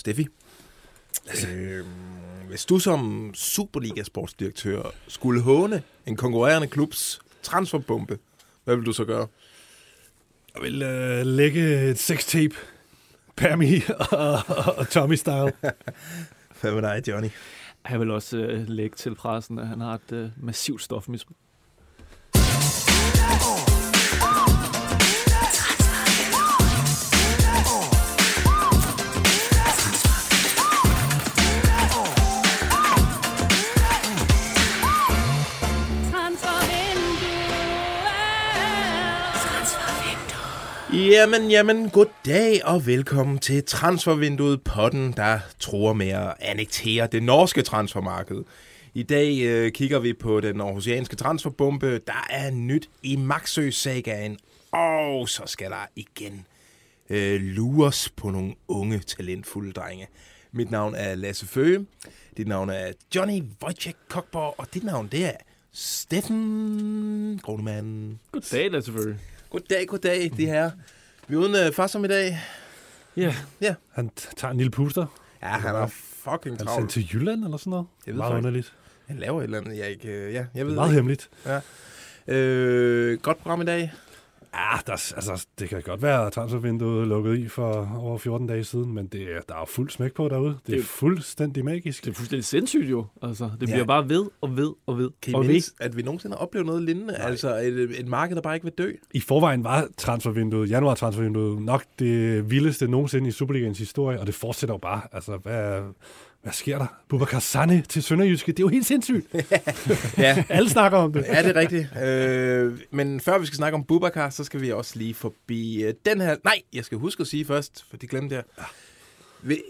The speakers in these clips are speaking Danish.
Steffi, øh, hvis du som Superliga-sportsdirektør skulle håne en konkurrerende klubs transferbombe, hvad vil du så gøre? Jeg vil øh, lægge et sextape. Permi og, og Tommy Style. Hvad med dig, Johnny? Jeg vil også øh, lægge til pressen, at han har et øh, massivt stofmisbrug. Jamen, jamen, goddag og velkommen til Transfervinduet podden, der tror med at annektere det norske transfermarked. I dag øh, kigger vi på den aarhusianske transferbombe. Der er nyt i Maxø-sagaen, og så skal der igen øh, lures på nogle unge, talentfulde drenge. Mit navn er Lasse Føge, dit navn er Johnny Wojciech Kokborg, og dit navn det er Steffen Grunemann. Goddag, Lasse Føge. Goddag, goddag, de her. Vi er uden øh, far som i dag. Ja, Ja. Han t- tager en lille puster. Ja, han er fucking Han er sendt til Jylland eller sådan noget. Jeg ved Meget faktisk- underligt. Han laver et eller andet, jeg ikke... øh, Ja, jeg ved Meget det hemmeligt. ikke. Øh, godt program i dag. Ja, der, er- altså, det kan godt være, at transfervinduet lukket i for over 14 dage siden, men det er, der er fuld smæk på derude. Det er Det- fuldstændig magisk. det er fuldstændig sindssygt jo. Altså, det Ja. bliver bare ved og ved og ved. Kan I og mindes, at vi nogensinde har oplevet noget lignende? Nej. Altså et, et marked, der bare ikke vil dø? I forvejen var transfervinduet, januar-transfervinduet, nok det vildeste nogensinde i Superligans historie, og det fortsætter jo bare. Altså, hvad, hvad sker der? Bubakar Sane til Sønderjyske, det er jo helt sindssygt. Ja, Alle snakker om det. ja det er rigtigt. Øh, men før vi skal snakke om Bubakar, så skal vi også lige forbi øh, den her... Nej, jeg skal huske at sige først, for det glemte jeg.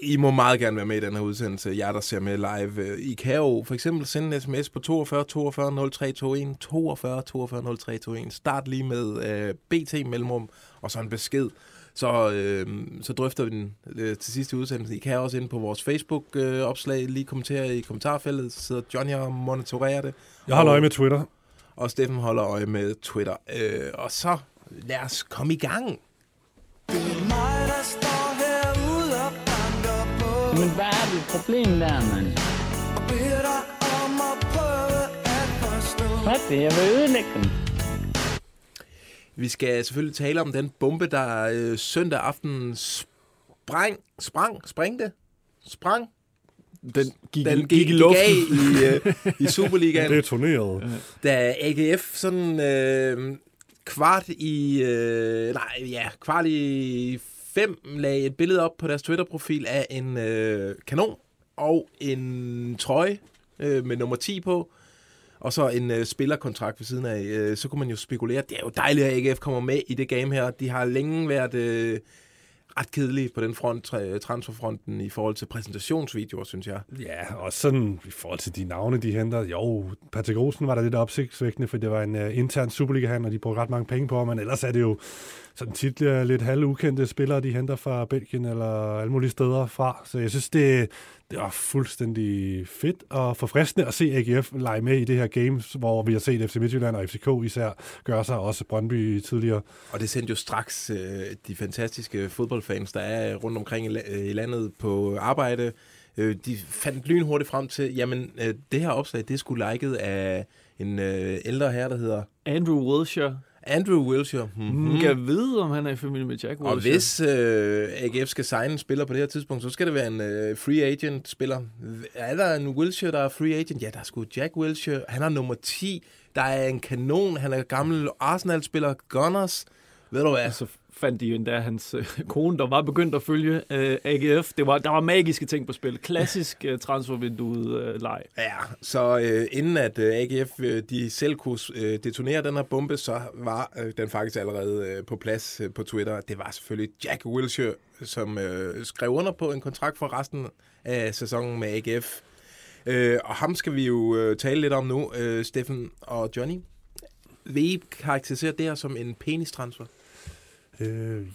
I må meget gerne være med i den her udsendelse, jer der ser med live. Øh, I kan jo for eksempel sende en sms på 42 42 0321, 42 42 0321. Start lige med øh, BT mellemrum, og så en besked. Så, øh, så drøfter vi den øh, til sidste udsendelse. I kan også ind på vores Facebook-opslag lige kommentere i kommentarfeltet, så sidder Johnny og monitorerer det. Jeg holder øje med Twitter. Og Steffen holder øje med Twitter. Øh, og så lad os komme i gang. Men hvad er dit problem der, mand? Hvad er det? Jeg vil ødelægge dem. Vi skal selvfølgelig tale om den bombe, der øh, søndag aften sprang, sprang, sprængte, sprang. Den gik, Den gik, gik i gik luften. af i, øh, i Superligaen, Det er turneret. da AGF sådan øh, kvart i, øh, nej ja, kvart i fem lagde et billede op på deres Twitter-profil af en øh, kanon og en trøje øh, med nummer 10 på, og så en øh, spillerkontrakt ved siden af. Øh, så kunne man jo spekulere, det er jo dejligt, at AGF kommer med i det game her. De har længe været øh, ret kedelige på den front, øh, transferfronten i forhold til præsentationsvideoer, synes jeg. Ja, og sådan i forhold til de navne, de henter. Jo, Patrick Rosen var der lidt opsigtsvækkende, for det var en uh, intern Superliga-hand, og de brugte ret mange penge på, men ellers er det jo sådan tit uh, lidt halvukendte spillere, de henter fra Belgien eller alle mulige steder fra. Så jeg synes, det, det var fuldstændig fedt og forfriskende at se AGF lege med i det her game, hvor vi har set FC Midtjylland og FCK især gøre sig, også Brøndby tidligere. Og det sendte jo straks øh, de fantastiske fodboldfans, der er rundt omkring i, øh, landet på arbejde. Øh, de fandt lynhurtigt frem til, jamen øh, det her opslag, det skulle liket af en øh, ældre herre, der hedder Andrew Wilshire. Andrew Wilshire. Mm-hmm. Mm. Kan vide, om han er i familie med Jack Og Wilshire. hvis øh, AGF skal signe en spiller på det her tidspunkt, så skal det være en øh, free agent spiller. Er der en Wilshire, der er free agent? Ja, der er sgu Jack Wilshire. Han er nummer 10. Der er en kanon. Han er gammel Arsenal-spiller. Gunners. Ved du hvad? Så fandt de jo endda hans øh, kone, der var begyndt at følge øh, AGF. Det var, der var magiske ting på spil. Klassisk øh, transfervinduet øh, leg. Ja, så øh, inden at øh, AGF øh, de selv kunne øh, detonere den her bombe, så var øh, den faktisk allerede øh, på plads øh, på Twitter. Det var selvfølgelig Jack Wilshere, som øh, skrev under på en kontrakt for resten af sæsonen med AGF. Øh, og ham skal vi jo øh, tale lidt om nu, øh, Steffen og Johnny. Vil I karakterisere det her som en penistransfer? Øh,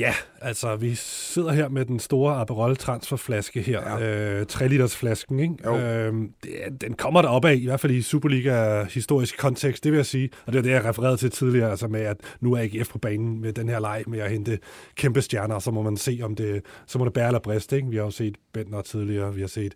ja, altså vi sidder her med den store Aperol transferflaske her. Ja. Øh, 3 liters flasken, ikke? Jo. Øh, det, den kommer der op af, i hvert fald i Superliga historisk kontekst, det vil jeg sige. Og det er det, jeg refererede til tidligere, altså med, at nu er AGF på banen med den her leg med at hente kæmpe stjerner, så må man se, om det, så må det bære eller briste, ikke? Vi har jo set Bentner tidligere, vi har set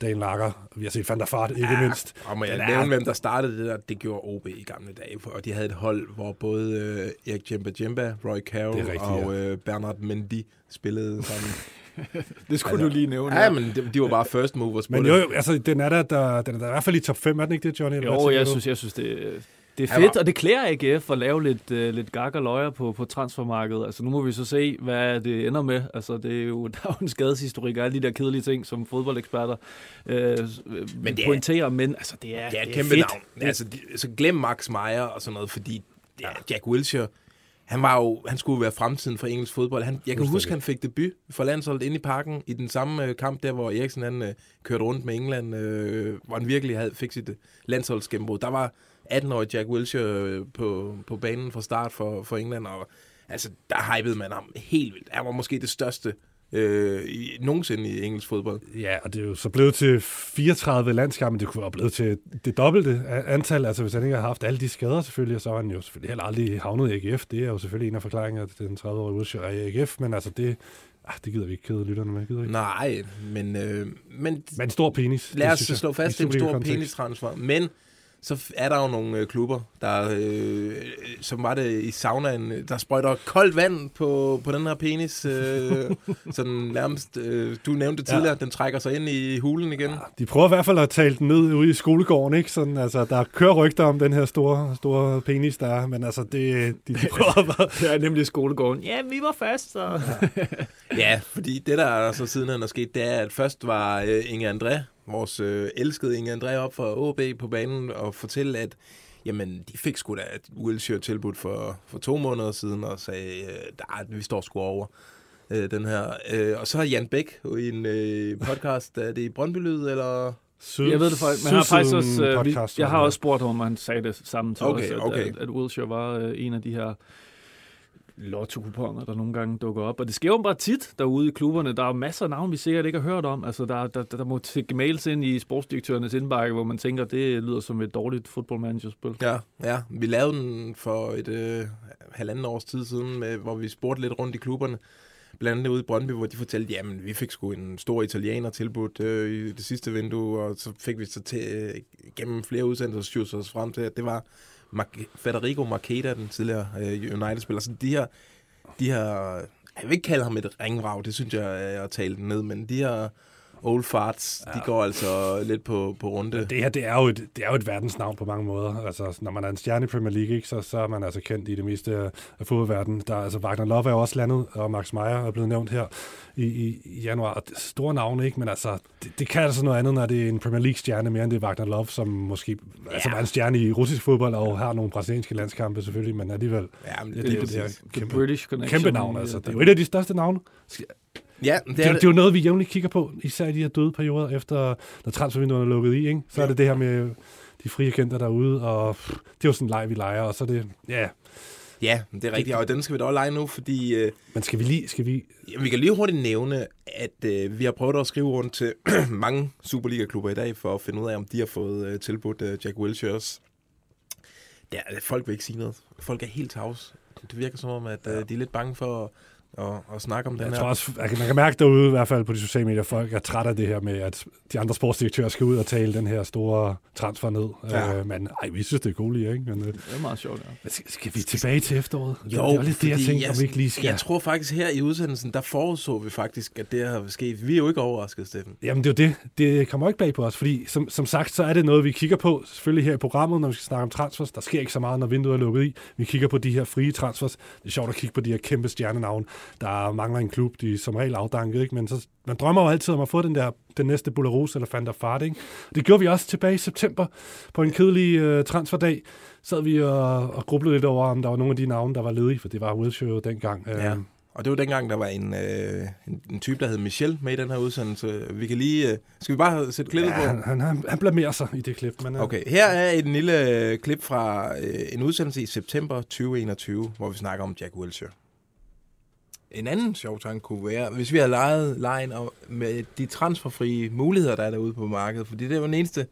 Dan Lager. Vi har set Van der Fart, ikke ja, mindst. Og må jeg ja. nævne, hvem der startede det der? Det gjorde OB i gamle dage. Og de havde et hold, hvor både øh, Erik Jemba Jemba, Roy Carroll rigtigt, og øh, Bernard Mendy spillede sammen. det skulle altså, du lige nævne. Ja, men de, de var bare first movers Men jo, jo, altså, den er der, der, den er der i hvert fald i top 5, er den ikke det, Johnny? Jo, jeg synes, jeg synes, det, det er fedt, og det klæder AGF at lave lidt, uh, lidt gak og løjer på, på transfermarkedet. Altså nu må vi så se, hvad det ender med. Altså det er jo, der er jo en skadeshistorik og alle de der kedelige ting, som fodboldeksperter uh, men det pointerer, men altså det er, det er et kæmpe fedt. navn. Altså, så glem Max Meyer og sådan noget, fordi ja, Jack Wilshere, han var jo, han skulle være fremtiden for engelsk fodbold. Han, jeg kan huske, han fik debut for landsholdet inde i parken i den samme øh, kamp der, hvor Eriksen han, øh, kørte rundt med England, øh, hvor han virkelig havde, fik sit landsholdsgennembrud. Der var 18-årig Jack Wilshere på, på banen fra start for, for England, og altså, der hypede man ham helt vildt. Han var måske det største øh, i, nogensinde i engelsk fodbold. Ja, og det er jo så blevet til 34 landskampe. Det kunne være blevet til det dobbelte antal. Altså hvis han ikke har haft alle de skader selvfølgelig, så har han jo selvfølgelig heller aldrig havnet i AGF. Det er jo selvfølgelig en af forklaringerne til den 30-årige Wilshere i AGF, men altså det, Ah, det gider vi ikke kede lytterne med, gider ikke? Nej, men... Øh, men, men stor penis. Lad os slå fast, det er en stor penis-transfer. Men så er der jo nogle øh, klubber, der, øh, som var det i saunaen, der sprøjter koldt vand på, på den her penis. Øh, sådan nærmest, øh, du nævnte det tidligere, ja. den trækker sig ind i hulen igen. Ja, de prøver i hvert fald at tale den ned ude i skolegården, ikke? Sådan, altså, der kører rygter om den her store, store penis, der er, men altså, det, de, de prøver bare... det er nemlig skolegården. Ja, vi var fast, så... ja. ja, fordi det, der er så siden er sket, det er, at først var øh, Inge André, vores øh, elskede Inge André op fra OB på banen og fortælle, at jamen, de fik sgu da et Wilshere tilbud for, for to måneder siden, og sagde, øh, der, vi står sgu over øh, den her. Øh, og så har Jan Bæk i en øh, podcast, er det i Brøndby Lyd, eller... Syd, jeg ved det faktisk, men har faktisk også, øh, vi, jeg har også spurgt ham, om han sagde det sammen til okay, os, at, okay. at, at Wilshere var øh, en af de her lotto-kuponer, der nogle gange dukker op. Og det sker jo bare tit derude i klubberne. Der er masser af navne, vi sikkert ikke har hørt om. Altså, der, der, der må tikke mails ind i sportsdirektørernes indbakke, hvor man tænker, det lyder som et dårligt fodboldmanagerspil. Ja, ja. Vi lavede den for et øh, halvanden års tid siden, med, hvor vi spurgte lidt rundt i klubberne. Blandt andet ude i Brøndby, hvor de fortalte, jamen, vi fik sgu en stor italiener tilbudt øh, i det sidste vindue, og så fik vi så til, øh, gennem flere udsendelser os frem til, at det var Federico Marqueta, den tidligere øh, United-spiller. Så de her, de her, jeg vil ikke kalde ham et ringvrag, det synes jeg er at tale ned, men de her old farts, ja. de går altså lidt på, på runde. Det her, det er, jo et, det er jo et verdensnavn på mange måder. Altså, når man er en stjerne i Premier League, ikke, så, så er man altså kendt i det meste af fodboldverdenen. Der, altså, Wagner Love er jo også landet, og Max Meyer er blevet nævnt her i, i, i januar. Og det, store navne, ikke? Men altså, det, det kan altså noget andet, når det er en Premier League-stjerne, mere end det er Wagner Love, som måske ja. altså, er en stjerne i russisk fodbold, og har nogle brasilianske landskampe selvfølgelig, men alligevel... Ja, men det, det, det, det, det, det, kæmpe, British kæmpe navn, altså. Det er jo et af de største navne. Ja, det, det, er, det er jo noget, vi jævnligt kigger på, især i de her døde perioder, efter når transfervinduet er lukket i. Ikke? Så ja. er det det her med de frie agenter derude, og pff, det er jo sådan en leg, vi leger, og så er det, ja... Ja, det er rigtigt, og den skal vi da også lege nu, fordi... Øh, Men skal vi lige... Skal vi... Ja, vi kan lige hurtigt nævne, at øh, vi har prøvet at skrive rundt til mange Superliga-klubber i dag, for at finde ud af, om de har fået øh, tilbudt øh, Jack Wilshere's. Ja, folk vil ikke sige noget. Folk er helt tavs. Det virker som om, at øh, de er lidt bange for og, og snakke om den jeg her. Tror også, man kan mærke derude, i hvert fald på de sociale medier, folk er trætte af det her med, at de andre sportsdirektører skal ud og tale den her store transfer ned. Ja. Øh, men ej, vi synes, det er cool, ikke? Men, øh, det er meget sjovt, ja. Skal, skal vi tilbage til efteråret? Jo, det er lidt det, jeg tænker, om vi ikke lige skal. Jeg tror faktisk her i udsendelsen, der forudså vi faktisk, at det har sket. Vi er jo ikke overrasket, Steffen. Jamen, det er jo det. Det kommer ikke bag på os, fordi som, som sagt, så er det noget, vi kigger på, selvfølgelig her i programmet, når vi skal snakke om transfers. Der sker ikke så meget, når vinduet er lukket i. Vi kigger på de her frie transfers. Det er sjovt at kigge på de her kæmpe stjernenavne. Der mangler en klub, de er som regel afdanket, ikke? men så, man drømmer jo altid om at få den der den næste Bularus eller Van der Fart, ikke? Det gjorde vi også tilbage i september på en kedelig uh, transferdag. Sad vi og, og grublede lidt over, om der var nogle af de navne, der var ledige, for det var Wilshere dengang. Ja. Uh, og det var dengang, der var en, øh, en, en type, der hed Michel med i den her udsendelse. Vi kan lige... Øh, skal vi bare sætte klippet ja, på? Han, han, han, han blamerer sig i det klip. Men, øh. Okay, her er et lille klip fra øh, en udsendelse i september 2021, hvor vi snakker om Jack Wilshere. En anden sjov tanke kunne være, hvis vi har lejet lejen med de transferfrie muligheder, der er derude på markedet, fordi det er jo den eneste,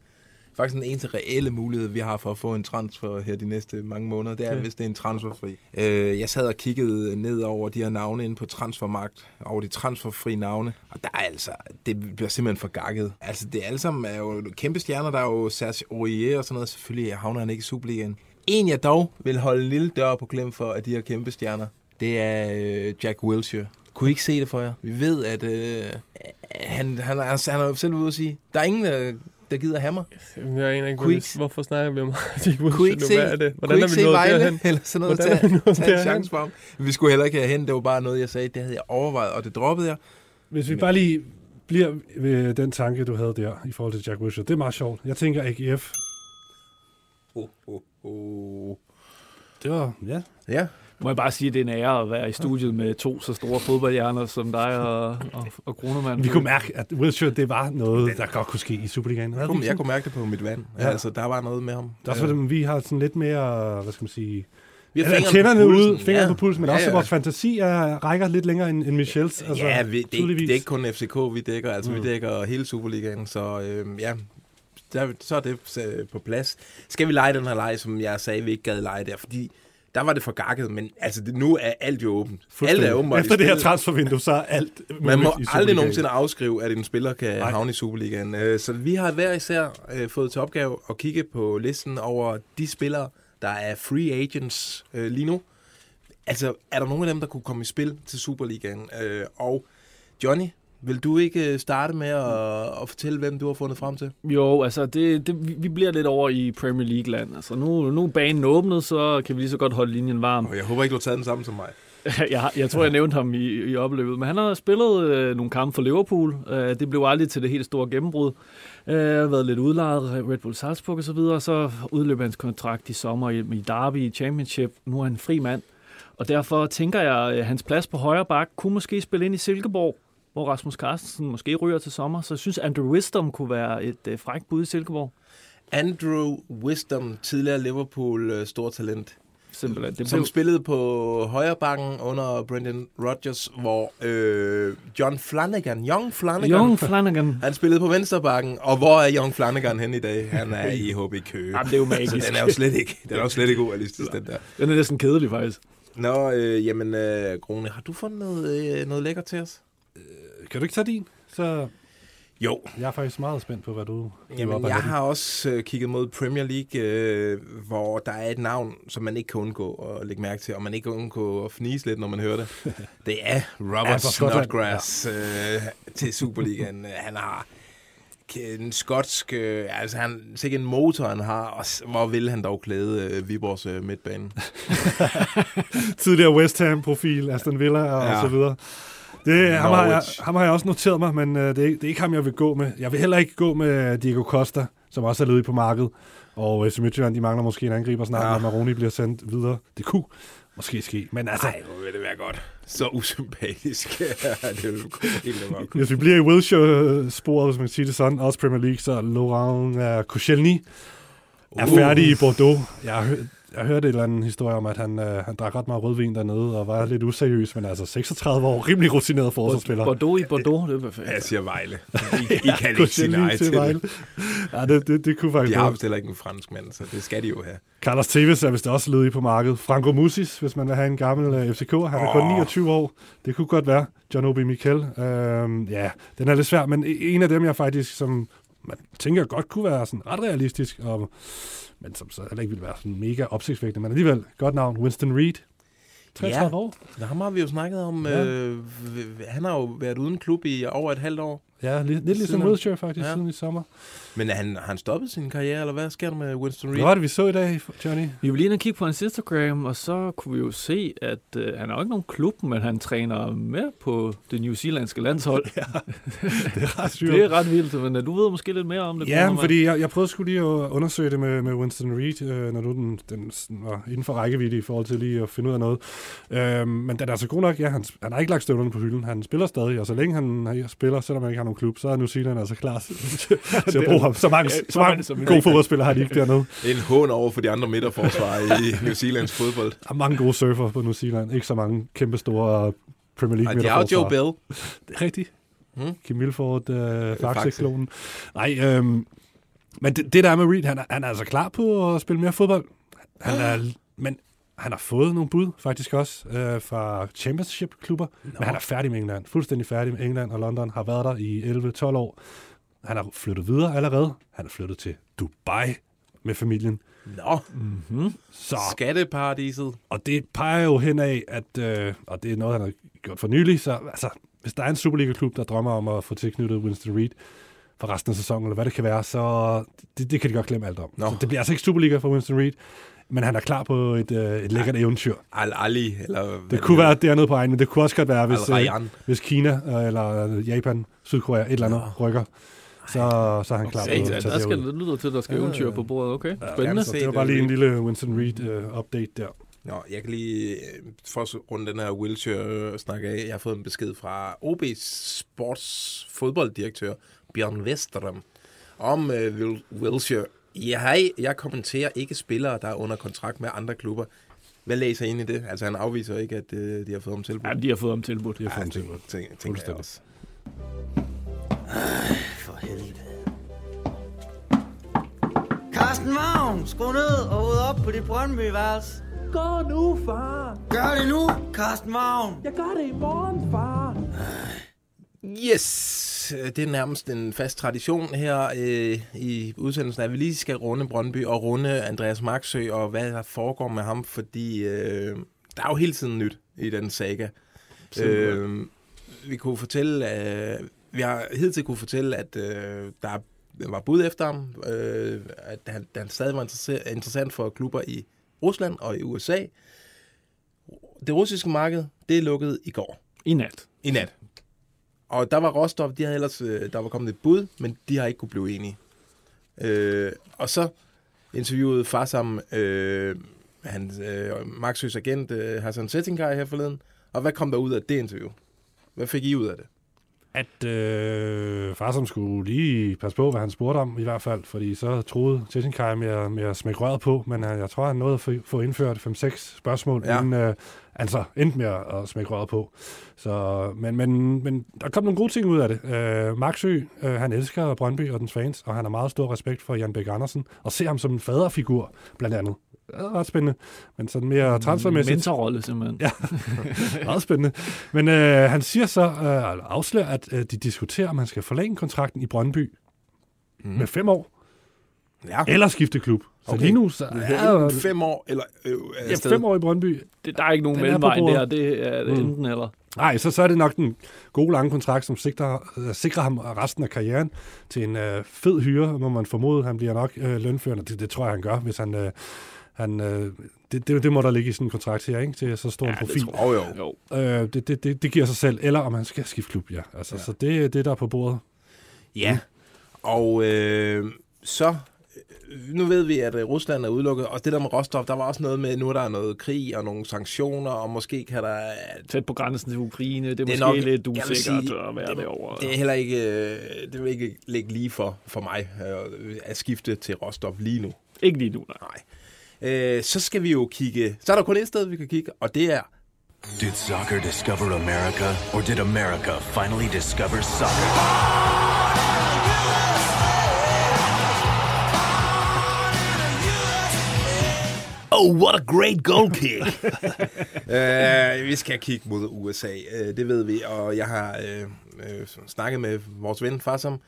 faktisk den eneste reelle mulighed, vi har for at få en transfer her de næste mange måneder, det er, okay. hvis det er en transferfri. Øh, jeg sad og kiggede ned over de her navne inde på transfermagt, over de transferfri navne, og der er altså, det bliver simpelthen for gakket. Altså, det er alle sammen er jo kæmpe stjerner, der er jo Serge Aurier og sådan noget, selvfølgelig havner han ikke i Superligaen. En, jeg dog vil holde en lille dør på klem for af de her kæmpe stjerner, det er øh, Jack Wilshere. Kunne I ikke se det for jer? Vi ved, at øh, han, han, er, han er selv ude at sige, der er ingen, der, der gider have mig. Jeg aner ikke, Kunne I hvor, hvorfor snakker vi om Jack Wilshere Kunne I ikke se, Hvad er det? Hvordan kunne I ikke se Vejle eller sådan noget? Hvordan tage, er vi tage en chance for ham. Vi skulle heller ikke hen. Det var bare noget, jeg sagde, det havde jeg overvejet, og det droppede jeg. Hvis vi Men. bare lige bliver ved den tanke, du havde der i forhold til Jack Wilshere. Det er meget sjovt. Jeg tænker AGF. Oh, oh, oh. Det var, ja. Ja, må jeg bare sige, at det er en ære at være i studiet med to så store fodboldhjerner som dig og, og, og Grunemann. Vi kunne mærke, at Wilshere, det var noget, der godt kunne ske i Superligaen. Jeg kunne, jeg kunne mærke det på mit vand. Ja. Altså, der var noget med ham. Det er også fordi, vi har sådan lidt mere, hvad skal man sige, vi har fingrene tænderne ud, fingrene ja. på pulsen, men ja, også ja. vores fantasi er, rækker lidt længere end, end Michels. Altså, ja, vi, det, det, er ikke kun FCK, vi dækker. Altså, mm. vi dækker hele Superligaen, så øh, ja, der, så er det øh, på plads. Skal vi lege den her leg, som jeg sagde, vi ikke gad lege der, fordi der var det for gakket, men altså, det, nu er alt jo åbent. Alt er åbent. Efter det her transfervindue, så er alt Man må aldrig nogensinde afskrive, at en spiller kan Nej. havne i Superligaen. Øh, så vi har hver især øh, fået til opgave at kigge på listen over de spillere, der er free agents øh, lige nu. Altså, er der nogen af dem, der kunne komme i spil til Superligaen? Og Johnny, vil du ikke øh, starte med at, at fortælle, hvem du har fundet frem til? Jo, altså det, det, vi bliver lidt over i Premier League-land. Altså nu, nu er banen åbnet, så kan vi lige så godt holde linjen varm. Og jeg håber ikke, du har taget den samme som mig. jeg, jeg tror, jeg nævnte ham i, i opløbet. Men han har spillet øh, nogle kampe for Liverpool. Øh, det blev aldrig til det helt store gennembrud. Øh, har været lidt udlejet, Red Bull Salzburg og så videre. Så udløb hans kontrakt i sommer i, i Derby i Championship. Nu er han en fri mand. Og derfor tænker jeg, at hans plads på højre bak kunne måske spille ind i Silkeborg hvor Rasmus Carstensen måske ryger til sommer. Så jeg synes, Andrew Wisdom kunne være et øh, frækt bud i Silkeborg. Andrew Wisdom, tidligere Liverpool øh, stor talent. Simpelthen. Det som blev... spillede på højre bakken under Brendan Rodgers, hvor øh, John Flanagan, Young Flanagan, Young Flanagan, han spillede på venstre bakken, og hvor er Young Flanagan hen i dag? Han er i HB Køge. Jamen, det er jo magisk. Så den er jo slet ikke, den er jo slet ikke urealistisk, den der. Den er næsten kedelig, faktisk. Nå, øh, jamen, øh, Grone, har du fundet noget, øh, noget lækker til os? Kan du ikke tage din? Så jo. Jeg er faktisk meget spændt på, hvad du... Jamen, jeg har også øh, kigget mod Premier League, øh, hvor der er et navn, som man ikke kan undgå at lægge mærke til, og man ikke kan undgå at fnise lidt, når man hører det. Det er Robert ja, Snodgrass ja. øh, til Superligaen. Han har en skotsk, øh, altså han sikkert en motor, han har, og hvor vil han dog klæde øh, Viborgs øh, midtbane. Tidligere West Ham-profil, Aston Villa og, ja. og så videre. Det, ham, har jeg, ham har jeg også noteret mig, men øh, det, er, det er ikke ham, jeg vil gå med. Jeg vil heller ikke gå med Diego Costa, som også er ledig på markedet. Og FC Midtjylland, de mangler måske en angriber snart, ja. når Maroni bliver sendt videre. Det kunne måske ske, men altså... Nej, hvor vil det være godt. Så usympatisk. det vil helt meget Hvis vi bliver i Wilshere-sporet, hvis man kan sige det sådan, også Premier League, så Laurent uh, Koscielny er uh. færdig i Bordeaux. Jeg har jeg hørte et eller andet historie om, at han, øh, han drak ret meget rødvin dernede, og var lidt useriøs, men altså 36 år, rimelig rutineret forsvarsspiller. Bordeaux i Bordeaux, det er perfekt. Jeg siger Vejle. I, I kan ikke sige nej til Vejle. Ja, det, det, det kunne faktisk De har heller ikke en fransk mand, så det skal de jo have. Carlos Tevez er vist også ledig på markedet. Franco Musis, hvis man vil have en gammel uh, øh, FCK, han er oh. kun 29 år. Det kunne godt være. John Obi Mikel. Uh, ja, den er lidt svær, men en af dem, jeg faktisk, som man tænker godt kunne være sådan ret realistisk, og men som så heller ikke ville være sådan mega opsigtsvækkende, men alligevel godt navn, Winston Reed. 33 ja, år. ham har vi jo snakket om. Ja. Øh, han har jo været uden klub i over et halvt år. Ja, lidt, lidt ligesom Wilshere faktisk, ja. siden i sommer. Men er han, har han stoppet sin karriere, eller hvad sker der med Winston Reed? Hvad var det, vi så i dag, Johnny? Vi vil lige ind og kigge på hans Instagram, og så kunne vi jo se, at øh, han har jo ikke nogen klub, men han træner med på det New Zealandske landshold. ja, det er ret sygt. det er ret vildt, men øh, du ved måske lidt mere om det. Ja, fordi jeg, jeg prøvede sgu lige at undersøge det med, med Winston Reed, øh, når du den, den var inden for rækkevidde i forhold til lige at finde ud af noget. Øh, men den er altså god nok, ja, han, han har ikke lagt støvlerne på hylden. Han spiller stadig, og så længe han spiller, selvom han ikke har nogen klub, så er New Zealand altså klar til at bruge ham. Så mange, så mange som gode fodboldspillere har de ikke dernede. Det er en hån over for de andre midterforsvarer i New Zealands fodbold. Der er mange gode surfer på New Zealand. Ikke så mange kæmpe store Premier League Og det er jo Joe. Bell. Det er rigtigt. Hmm? Kim Milford, øh, Faxe. Faxe-klonen. Nej, øhm, men det, det der med Reed, han er, han er altså klar på at spille mere fodbold. Han er, men han har fået nogle bud, faktisk også, øh, fra championship-klubber. Men han er færdig med England. Fuldstændig færdig med England og London. Har været der i 11-12 år. Han har flyttet videre allerede. Han er flyttet til Dubai med familien. Nå, Så, skatteparadiset. og det peger jo hen af, at, øh, og det er noget, han har gjort for nylig, så altså, hvis der er en Superliga-klub, der drømmer om at få tilknyttet Winston Reed for resten af sæsonen, eller hvad det kan være, så det, det kan de godt glemme alt om. Nå. Så det bliver altså ikke Superliga for Winston Reed, men han er klar på et, øh, et lækkert eventyr. Al-Ali, eller... Det kunne være dernede på egen, men det kunne også godt være, hvis, øh, hvis Kina øh, eller Japan, Sydkorea, et eller andet rykker, så, så er han klar Okay, på Ja, at der skal, det lyder til, at der skal eventyr på bordet. Okay, spændende. Så det var bare lige en lille Winston Reed-update der. Nå, jeg kan lige, øh, for at runde den her Wilshire-snak af, jeg har fået en besked fra OB's sports fodbolddirektør, Bjørn Vesterem, om øh, Wil- Wilshire. Ja, hej, jeg kommenterer ikke spillere, der er under kontrakt med andre klubber. Hvad læser I ind i det? Altså, han afviser ikke, at øh, de har fået ham tilbudt. Ja, de har fået ham tilbudt. Det er Ja, for en det ting. tænker, tænker jeg Fuldstændig. også. Carsten Vagn, skru ned og ud op på dit Brøndby-værelse. Gå nu, far. Gør det nu, Carsten Vagn. Jeg gør det i morgen, far. Yes, det er nærmest en fast tradition her øh, i udsendelsen, at vi lige skal runde Brøndby og runde Andreas Marksø og hvad der foregår med ham, fordi øh, der er jo hele tiden nyt i den saga. Øh, vi kunne fortælle, øh, vi har hidtil kunne fortælle, at øh, der var bud efter ham, øh, at han, han stadig var interessant for klubber i Rusland og i USA. Det russiske marked, det lukket i går. I nat. I nat. Og der var Rostov, de havde ellers, øh, der var kommet et bud, men de har ikke kunne blive enige. Øh, og så interviewede far sammen øh, han, øh, Maxøs agent øh, Hassan Settinkaj her forleden. Og hvad kom der ud af det interview? Hvad fik I ud af det? At øh, far som skulle lige passe på, hvad han spurgte om i hvert fald, fordi så troede Tessinkai med, at- med at smække røret på, men øh, jeg tror, han nåede at få, indført 5-6 spørgsmål, Ja. inden øh, han så endte med at, at smække røret på. Så, men, men, men der kom nogle gode ting ud af det. Øh, Maxø, øh, han elsker Brøndby og dens fans, og han har meget stor respekt for Jan Bæk Andersen, og ser ham som en faderfigur, blandt andet. Det er ret spændende, men sådan mere transfermæssigt. Mentorrolle, simpelthen. Ja. Meget spændende. Men øh, han siger så, øh, afslører, at øh, de diskuterer, om han skal forlænge kontrakten i Brøndby mm. med fem år, Ja, eller skifte klub. Så Okay. lige nu, så ja er fem år eller øh, ja, afsted. fem år i Brøndby. Det, der er ikke nogen Den på mellemvej der. Det er det Mm. enten eller. Nej, så, så er det nok den gode lange kontrakt, som sikrer, øh, sikrer ham resten af karrieren til en øh, fed hyre, må man formode. Han bliver nok øh, lønførende. Det, det tror jeg, han gør, hvis han... Øh, han øh, det, det, det må der ligge i sådan en kontrakt her, ikke? Til så stor en Ja, det profil. tror Oh, jo. Øh, det, det, det, det giver sig selv. Eller om han skal skifte klub, ja. Altså, ja. Så det er det, der er på bordet. Ja, og øh, så, øh, nu ved vi, at øh, Rusland er udelukket, og det der med Rostov, der var også noget med, nu er der noget krig og nogle sanktioner, og måske kan der... Tæt på grænsen til Ukraine. Det er, Det er måske nok- lidt jeg vil usikkert sige, at være det- derovre. Det er heller ikke, øh, det vil ikke ligge lige for, for mig øh, at skifte til Rostov lige nu. Ikke lige nu, nej. Nej. Øh, så skal vi jo kigge, så er der kun et sted, vi kan kigge, og det er Did soccer discover America, or did America finally discover soccer? Oh, what a great goal kick! uh, vi skal kigge mod USA, uh, det ved vi, og jeg har uh, uh, snakket med vores ven Farsam, som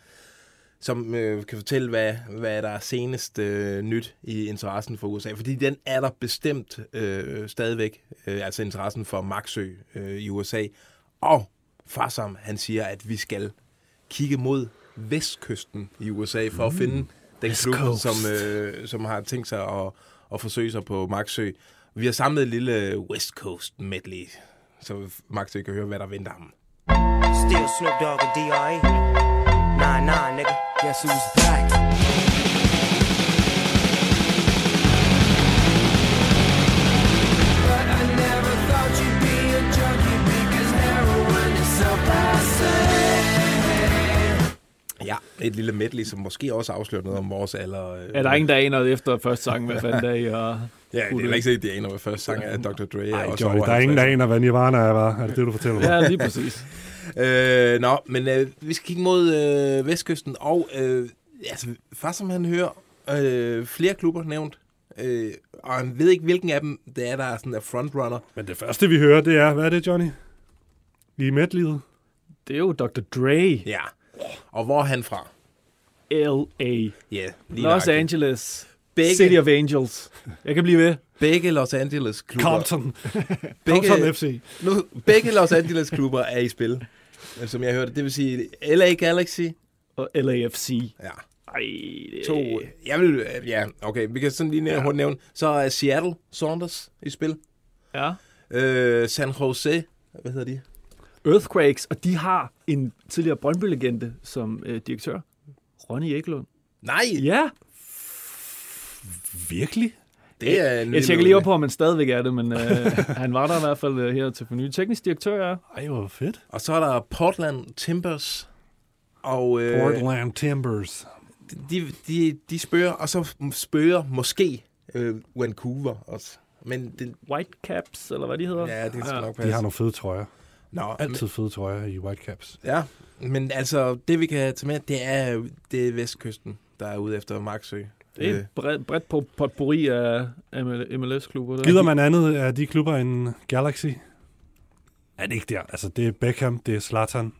uh, kan fortælle, hvad, hvad der er senest uh, nyt i interessen for USA. Fordi den er der bestemt uh, stadigvæk, uh, altså interessen for Maxø uh, i USA. Og Farsam, han siger, at vi skal kigge mod vestkysten i USA for at finde den klub, Coast. som, øh, som har tænkt sig at, at forsøge sig på Maxø. Vi har samlet et lille West Coast medley, så Maxø kan høre, hvad der venter ham. Still Snoop Dogg and D.R.E. Nah, nah, nigga. Guess who's back? Ja, et lille medley, som måske også afslører noget om vores alder. øh. Er der ingen, der aner efter første sang, hvad fanden der er? Og... Ja, det er ikke sikkert, de aner, hvad første sang er. Dr. Dre er Ej, over der er ingen, der 50. aner, hvad Nirvana er, var. Er det det, du fortæller mig? Ja, lige præcis. Øh, nå, men øh, vi skal kigge mod øh, Vestkysten, og øh, altså, faktisk som han hører øh, flere klubber nævnt, øh, og han ved ikke, hvilken af dem det er, der er sådan der frontrunner. Men det første, vi hører, det er, hvad er det, Johnny? I medlivet? Det er jo Dr. Dre, Ja. Og hvor er han fra? L.A., Ja, lige Los nøjagtigt. Angeles, Begge- City of Angels. Jeg kan blive ved. Begge Los Angeles klubber. Compton. Begge, Compton FC. nu, begge Los Angeles klubber er i spil, øh, som jeg hørte. Det vil sige LA Galaxy. Og LAFC. Ja. Ej, det To. Jeg vil, øh, ja, okay. Vi kan sådan lige ja. hurtigt nævne. Så er Seattle Saunders i spil. Ja. Øh, San Jose. Hvad hedder de? Earthquakes, og de har en tidligere Brøndby-legende som øh, direktør. Ronny Eklund. Nej, Ja, Virkelig? Det er en jeg tjekker lige op på, om han stadigvæk er det, men øh, han var der i hvert fald øh, her til forny. Teknisk direktør er. Ej, hvor fedt. Og så er der Portland Timbers. Og øh, Portland Timbers. de, de, de spørger, og så spørger måske øh, Vancouver også. Men det, Whitecaps, eller hvad de hedder. ja, det skal Ja. nok De passe. har nogle fede trøjer. Nå, Altid fede trøjer i Whitecaps. Ja, men altså, det vi kan tage med, det er, det er Vestkysten, der er ude efter Marksø. Det er et bredt, bredt på potpourri af ML- MLS-klubber. der. Gider man andet af de klubber end Galaxy? Er det ikke der? Altså, det er Beckham, det er Zlatan.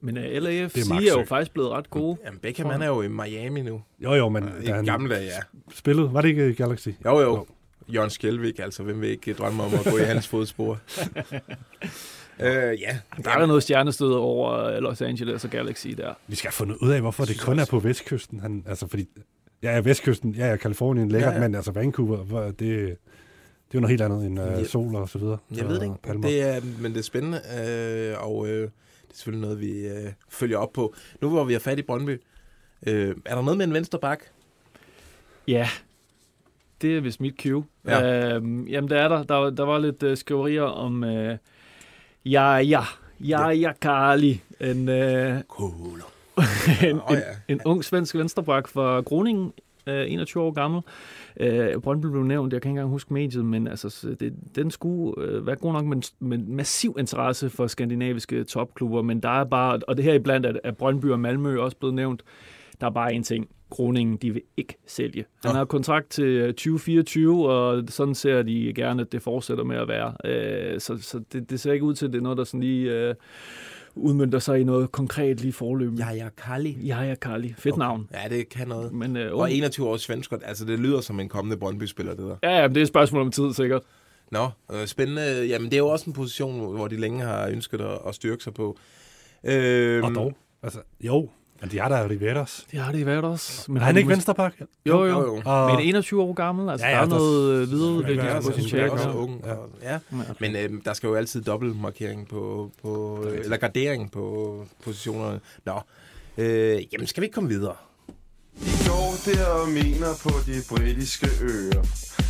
Men uh, LAFC Det er er, jo faktisk blevet ret gode. Jamen, Beckham, han er jo i Miami nu. Jo, jo, men I han gamle dage, ja. spillede, var det ikke i Galaxy? Jo, jo. Jo. Jørgen Skjelvik, altså, hvem vil ikke drømme om at gå i hans fodspor? øh, ja. Der er der noget stjernestød over øh, Los Angeles og Galaxy der. Vi skal have fundet ud af, hvorfor det kun er på Vestkysten. Han, altså, fordi, ja, ja, Vestkysten, ja, ja, Kalifornien, lækkert, Ja, ja, men altså Vancouver, det, det er jo noget helt andet end Ja. uh, sol og så videre. Jeg ved det ikke. Palmer. Det er, men det er spændende, øh, og øh, det er selvfølgelig noget, vi øh, følger op på. Nu hvor vi har fat i Brøndby, øh, er der noget med en venstre bak? Ja, det er vist mit cue. Ja. Øhm, jamen, der er der. Der, var- der var lidt uh, skriverier om uh, ja, ja, ja, ja, Kali. En, uh, Cool. en, en, ja. en ung svensk venstrebak fra Groningen, øh, 21 år gammel. Øh, Brøndby blev nævnt, jeg kan ikke engang huske mediet, men altså, så det, den skulle øh, være god nok med, med massiv interesse for skandinaviske topklubber, men der er bare, og det her iblandt er, er Brøndby og Malmø også blevet nævnt, der er bare en ting. Groningen, de vil ikke sælge. Han har kontrakt til øh, 2024, og sådan ser de gerne, at det fortsætter med at være. Øh, så så det, det ser ikke ud til, at det er noget, der sådan lige øh, udmyndter sig i noget konkret lige forløb. Ja, ja, Kali. Jaja Karli. Fedt okay. navn. Ja, det kan noget. Men, øh, Og 21 års svensk, altså det lyder som en kommende Brøndby-spiller, det der. Ja, ja, men det er et spørgsmål om tid, sikkert. Nå, øh, spændende. Jamen, det er jo også en position, hvor de længe har ønsket at, at styrke sig på. Øh, Og dog. Altså, jo, men de er der Riveras. Det har også. Men Er han de ikke venstrepak? Jo, jo. Jo, jo. jo. Og, Men 21 år gammel, altså Ja, ja, der er der- noget øh, Ja, videreudviklingspotentiale. altså, også Ja. ung. Ja. Og, ja. Ja. Men øh, der skal jo altid dobbeltmarkering på, på øh, eller gardering på positionerne. Nå, øh, jamen skal vi ikke komme videre? De går der og mener på de britiske øer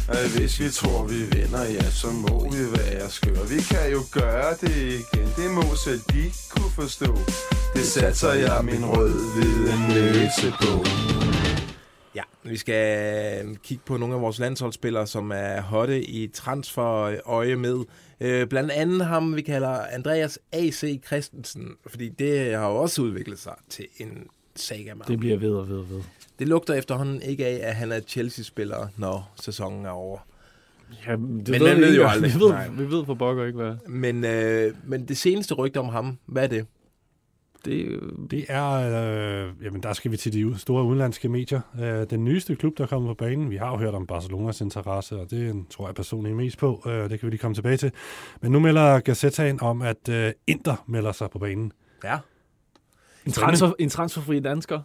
at hvis vi tror vi vinder, ja så må vi være skøre Vi kan jo gøre det igen, det må selv de kunne forstå Det satser jeg min rød-hvide næse på Ja, vi skal øh, kigge på nogle af vores landsholdsspillere, som er hotte i transferøje med. Øh, blandt andet ham, vi kalder Andreas A.C. Christensen, fordi det har jo også udviklet sig til en saga med Det bliver ved og ved og ved. Det lugter efterhånden ikke af, at han er Chelsea-spiller, når sæsonen er over. Ja, det Men ved man ved ikke. jo aldrig. Vi ved, Nej. vi ved for pokker ikke, hvad. Men, øh, men det seneste rygte om ham, hvad er det? Det, er Det er, øh, jamen der skal vi til de store udenlandske medier. Øh, den nyeste klub, der er kommet på banen, vi har jo hørt om Barcelonas interesse, og det tror jeg personligt mest på. Øh, det kan vi lige komme tilbage til. Men nu melder Gazettaen om, at øh, Inter melder sig på banen. Ja, en, transfer, en transferfri dansker.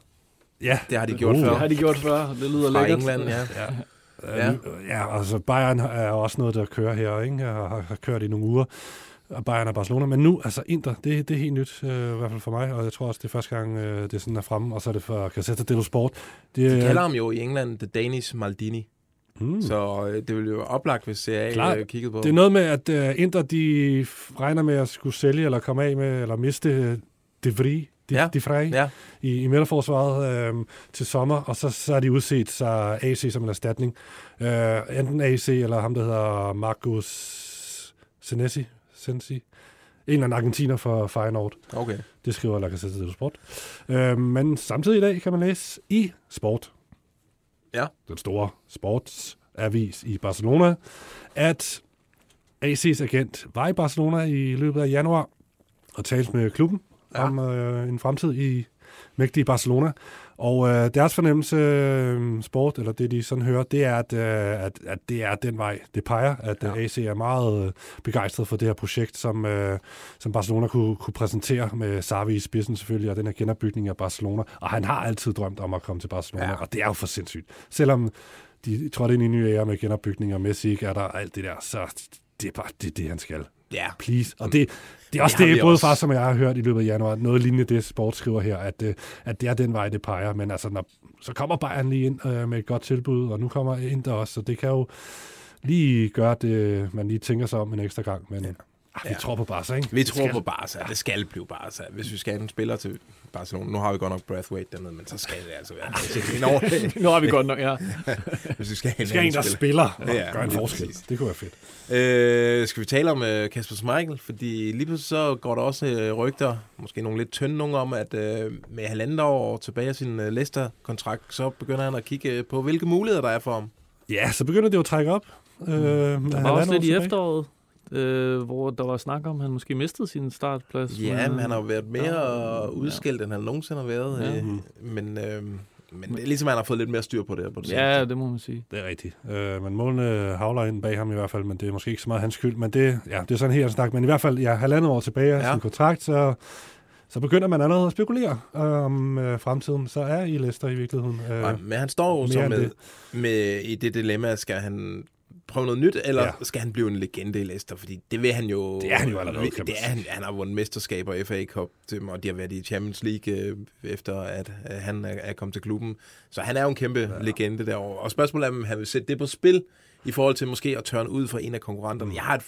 Ja, det har de gjort Uh. før. Det har de gjort før. Det lyder Fra lækkert. England, ja. Ja. Ja. ja, altså Bayern er også noget, der kører her, ikke? Og har, har kørt i nogle uger. Og Bayern og Barcelona. Men nu, altså Inter, det, det er helt nyt, øh, i hvert fald for mig. Og jeg tror også, det er første gang, øh, det sådan er fremme. Og så er det for Gazzetta dello Sport. Det, De er- kalder ham jo i England The Danish Maldini. Hmm. Så øh, det ville jo oplagt, hvis CA Klart. øh, kiggede på. Det er noget med, at uh, Inter de regner med at skulle sælge eller komme af med, eller miste uh, De Vries. de, Ja. de Frey, Ja. i, i midterforsvaret øh, til sommer, og så, så er de udset sig AC som en erstatning. Øh, enten AC eller ham, der hedder Marcus Senesi, Sensi. En eller anden argentiner for Feyenoord. Okay. Det skriver La Gazzetta dello Sport. Øh, men samtidig i dag kan man læse i Sport, Ja. den store sportsavis i Barcelona, at AC's agent var i Barcelona i løbet af januar og talte med klubben ja. om øh, en fremtid i mægtige Barcelona. Og øh, deres fornemmelse, øh, sport, eller det de sådan hører, det er, at, øh, at, at det er den vej, det peger. At Ja. ja. AC er meget øh, begejstret for det her projekt, som, øh, som Barcelona kunne, kunne præsentere med Xavi i spidsen selvfølgelig, og den her genopbygning af Barcelona. Og han har altid drømt om at komme til Barcelona, Ja. og det er jo for sindssygt. Selvom de trådte ind i en ny ære med genopbygning, og Messi ikke er der, og alt det der, så det er bare det, det han skal. Ja. Please. Og det, det er også Det det, både også. far som jeg har hørt i løbet af januar, noget lignende det, sport skriver her, at, øh, at det er den vej, det peger. Men altså, når, så kommer Bayern lige ind øh, med et godt tilbud, og nu kommer Inter også, så det kan jo lige gøre det, man lige tænker sig om en ekstra gang. Men ja. Ah, vi Ja. tror på Barca, ikke? Vi Det tror skal- på Barca. Det skal blive Barca. Hvis vi skal have en spiller til Barcelona. Nu har vi godt nok Brathwaite dernede, men så skal det altså være. en Nu har vi godt nok, ja. Hvis vi skal have Vi skal en, der spiller og Ja, gør en forskel. præcis. Det kunne være fedt. Øh, skal vi tale om øh, Kasper Schmeichel? Fordi lige pludselig så går der også øh, rygter, måske nogle lidt tynde nogle om, at øh, med halvandet år tilbage af sin øh, Leicester-kontrakt, så begynder han at kigge øh, på, hvilke muligheder der er for ham. Ja, så begynder det jo at trække op. Øh, Der var også lidt i efteråret, øh, hvor der var snak om, at han måske mistede sin startplads. Ja, men han har jo været mere Ja. udskilt, end han nogensinde har været. Ja. Øh, men, øh, men det er ligesom, at han har fået lidt mere styr på det her på det Ja, seneste. det må man sige. Det er rigtigt. Øh, men målene havler ind bag ham i hvert fald, men det er måske ikke så meget hans skyld. Men det, ja, det er sådan helt snak. Men i hvert fald, ja, halvandet år tilbage af Ja. sin kontrakt, så, så begynder man allerede at spekulere øh, om øh, fremtiden. Så er I Leicester i virkeligheden. Øh, Nej, men han står jo så med, det. med i det dilemma, skal han prøve noget nyt, eller ja. Skal han blive en legende i Leicester? Fordi det vil han jo... Det er han jo allerede, kan det er han, han har vundet mesterskaber og FA Cup og de har været i Champions League øh, efter, at øh, han er, er kommet til klubben. Så han er jo en kæmpe ja. legende derovre. Og spørgsmålet er, om han vil sætte det på spil, i forhold til måske at tørne ud for en af konkurrenterne. Mm. Jeg har et,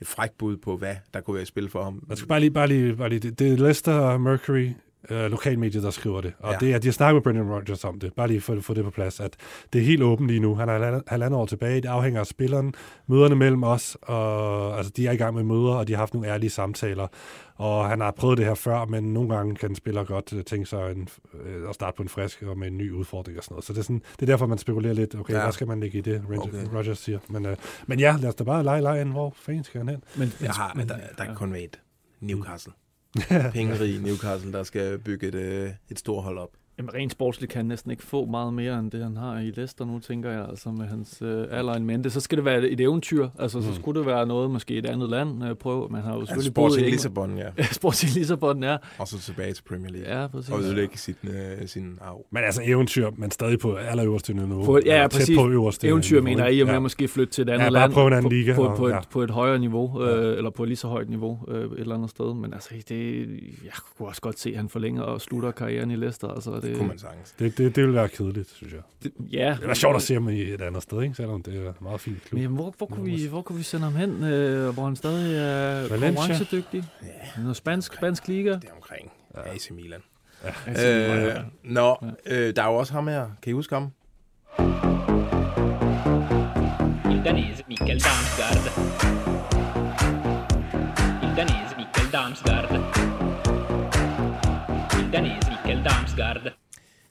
et frækt bud på, hvad der kunne være i spil for ham. Man skal bare lige, bare lige, bare lige det, det er Leicester Mercury, øh, lokalmediet, der skriver det. Og Ja. det er, de har snakket med Brendan Rodgers om det. Bare lige for at få det på plads. At det er helt åbent lige nu. Han er halvandet- år tilbage. Det afhænger af spilleren. Møderne mellem os. Og, altså, de er i gang med møder, og de har haft nogle ærlige samtaler. Og han har prøvet det her før, men nogle gange kan en spiller godt øh, tænke sig en, øh, at starte på en frisk og med en ny udfordring og sådan noget. Så det er, sådan, det er derfor, man spekulerer lidt. Okay, Ja. hvad skal man lægge i det, Rodgers, Okay. Rodgers siger. Men, øh, men ja, lad os da bare lege lejen. Hvor fanden skal han hen? Men, Jeg har, men, der, der kan kun være et. Newcastle. Mm. Pengerig Newcastle, der skal bygge et, øh, et stort hold op. Jamen, rent sportsligt kan han næsten ikke få meget mere, end det han har i Leicester nu, tænker jeg, altså med hans øh, alder in mente. Så skal det være et eventyr, altså så Mm. skulle det være noget, måske i et andet land øh, prøve. Man har jo Altså selvfølgelig boet i. Lissabon, ja. Sporting Lissabon, ja. Og så tilbage til Premier League. Ja, præcis. Og ødelægge sin, øh, sin arv. Men altså eventyr, men stadig på allerøverste niveau. På, ja, Eller præcis. Tæt på øverste Eventyr niveau, mener jeg, i og med ja. måske flytte til et andet Ja, bare land. prøve en anden på, liga, På, på, ja. et, på et højere niveau, øh, eller på et lige så højt niveau øh, et eller andet sted. Men altså, det, jeg kunne også godt se, at han forlænger og slutter karrieren i Leicester. Altså, det, Det kunne man sagtens. Det, det, det vil være kedeligt, synes jeg. det, ja. Det er sjovt at se ham i et andet sted, ikke? selvom det er en meget fint klub. Men hvor, hvor, kunne vi, hvor kunne vi sende ham hen, øh, hvor han stadig er Valencia. konkurrencedygtig? Ja, Noget spansk, spansk liga? det er omkring ja. AC Milan. Altså, Øh, nå, øh, der er jo også ham her. Kan I huske ham? Il danese Mikkel Damsgaard. Il danese Mikkel Damsgaard. Il danese Damsgaard.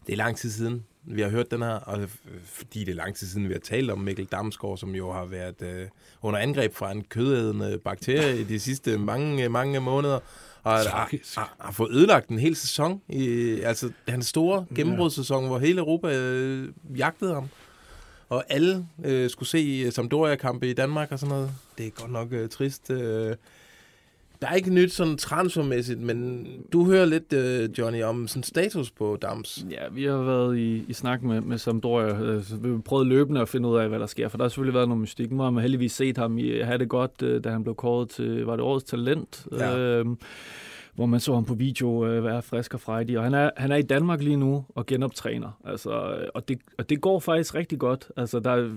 Det er lang tid siden, vi har hørt den her, og øh, fordi det er lang tid siden, vi har talt om Mikkel Damsgaard, som jo har været øh, under angreb fra en kødædende bakterie i de sidste mange, mange måneder, og har, har, har fået ødelagt en hel sæson, i, altså hans store gennembrudssæson, hvor hele Europa øh, jagtede ham. Og alle øh, skulle se Sampdoria-kampe i Danmark og sådan noget. Det er godt nok øh, trist. Øh, der er ikke nyt sådan transfermæssigt, men du hører lidt, øh, Johnny, om sådan status på Dams. Ja, vi har været i, i snak med, med Sampdoria. Øh, Vi har prøvet løbende at finde ud af, hvad der sker, for der har selvfølgelig været noget mystik. Nu har man heldigvis set ham i, have det godt, øh, da han blev kåret til, var det årets talent? Ja. Øhm, hvor man så ham på video øh, være frisk og frejdig. Og han er, han er i Danmark lige nu og genoptræner. Altså, øh, og, det, og det går faktisk rigtig godt. Altså, der er,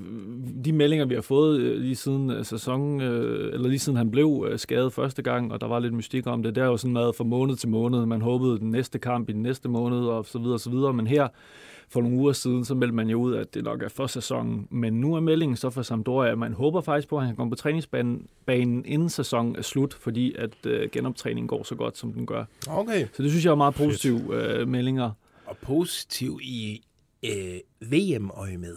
de meldinger, vi har fået øh, lige siden øh, sæsonen, øh, eller lige siden han blev øh, skadet første gang, og der var lidt mystik om det, der er jo sådan meget fra måned til måned. Man håbede den næste kamp i den næste måned, og så videre, og så videre. Men her, for nogle uger siden, så meldte man jo ud, at det nok er for sæsonen. Men nu er meldingen så for Sampdoria, at man håber faktisk på, at han kommer på træningsbanen banen, inden sæsonen er slut, fordi at øh, genoptræningen går så godt, som den gør. Okay. Så det synes jeg er meget positive øh, meldinger. Og positiv i øh, VM-øje med.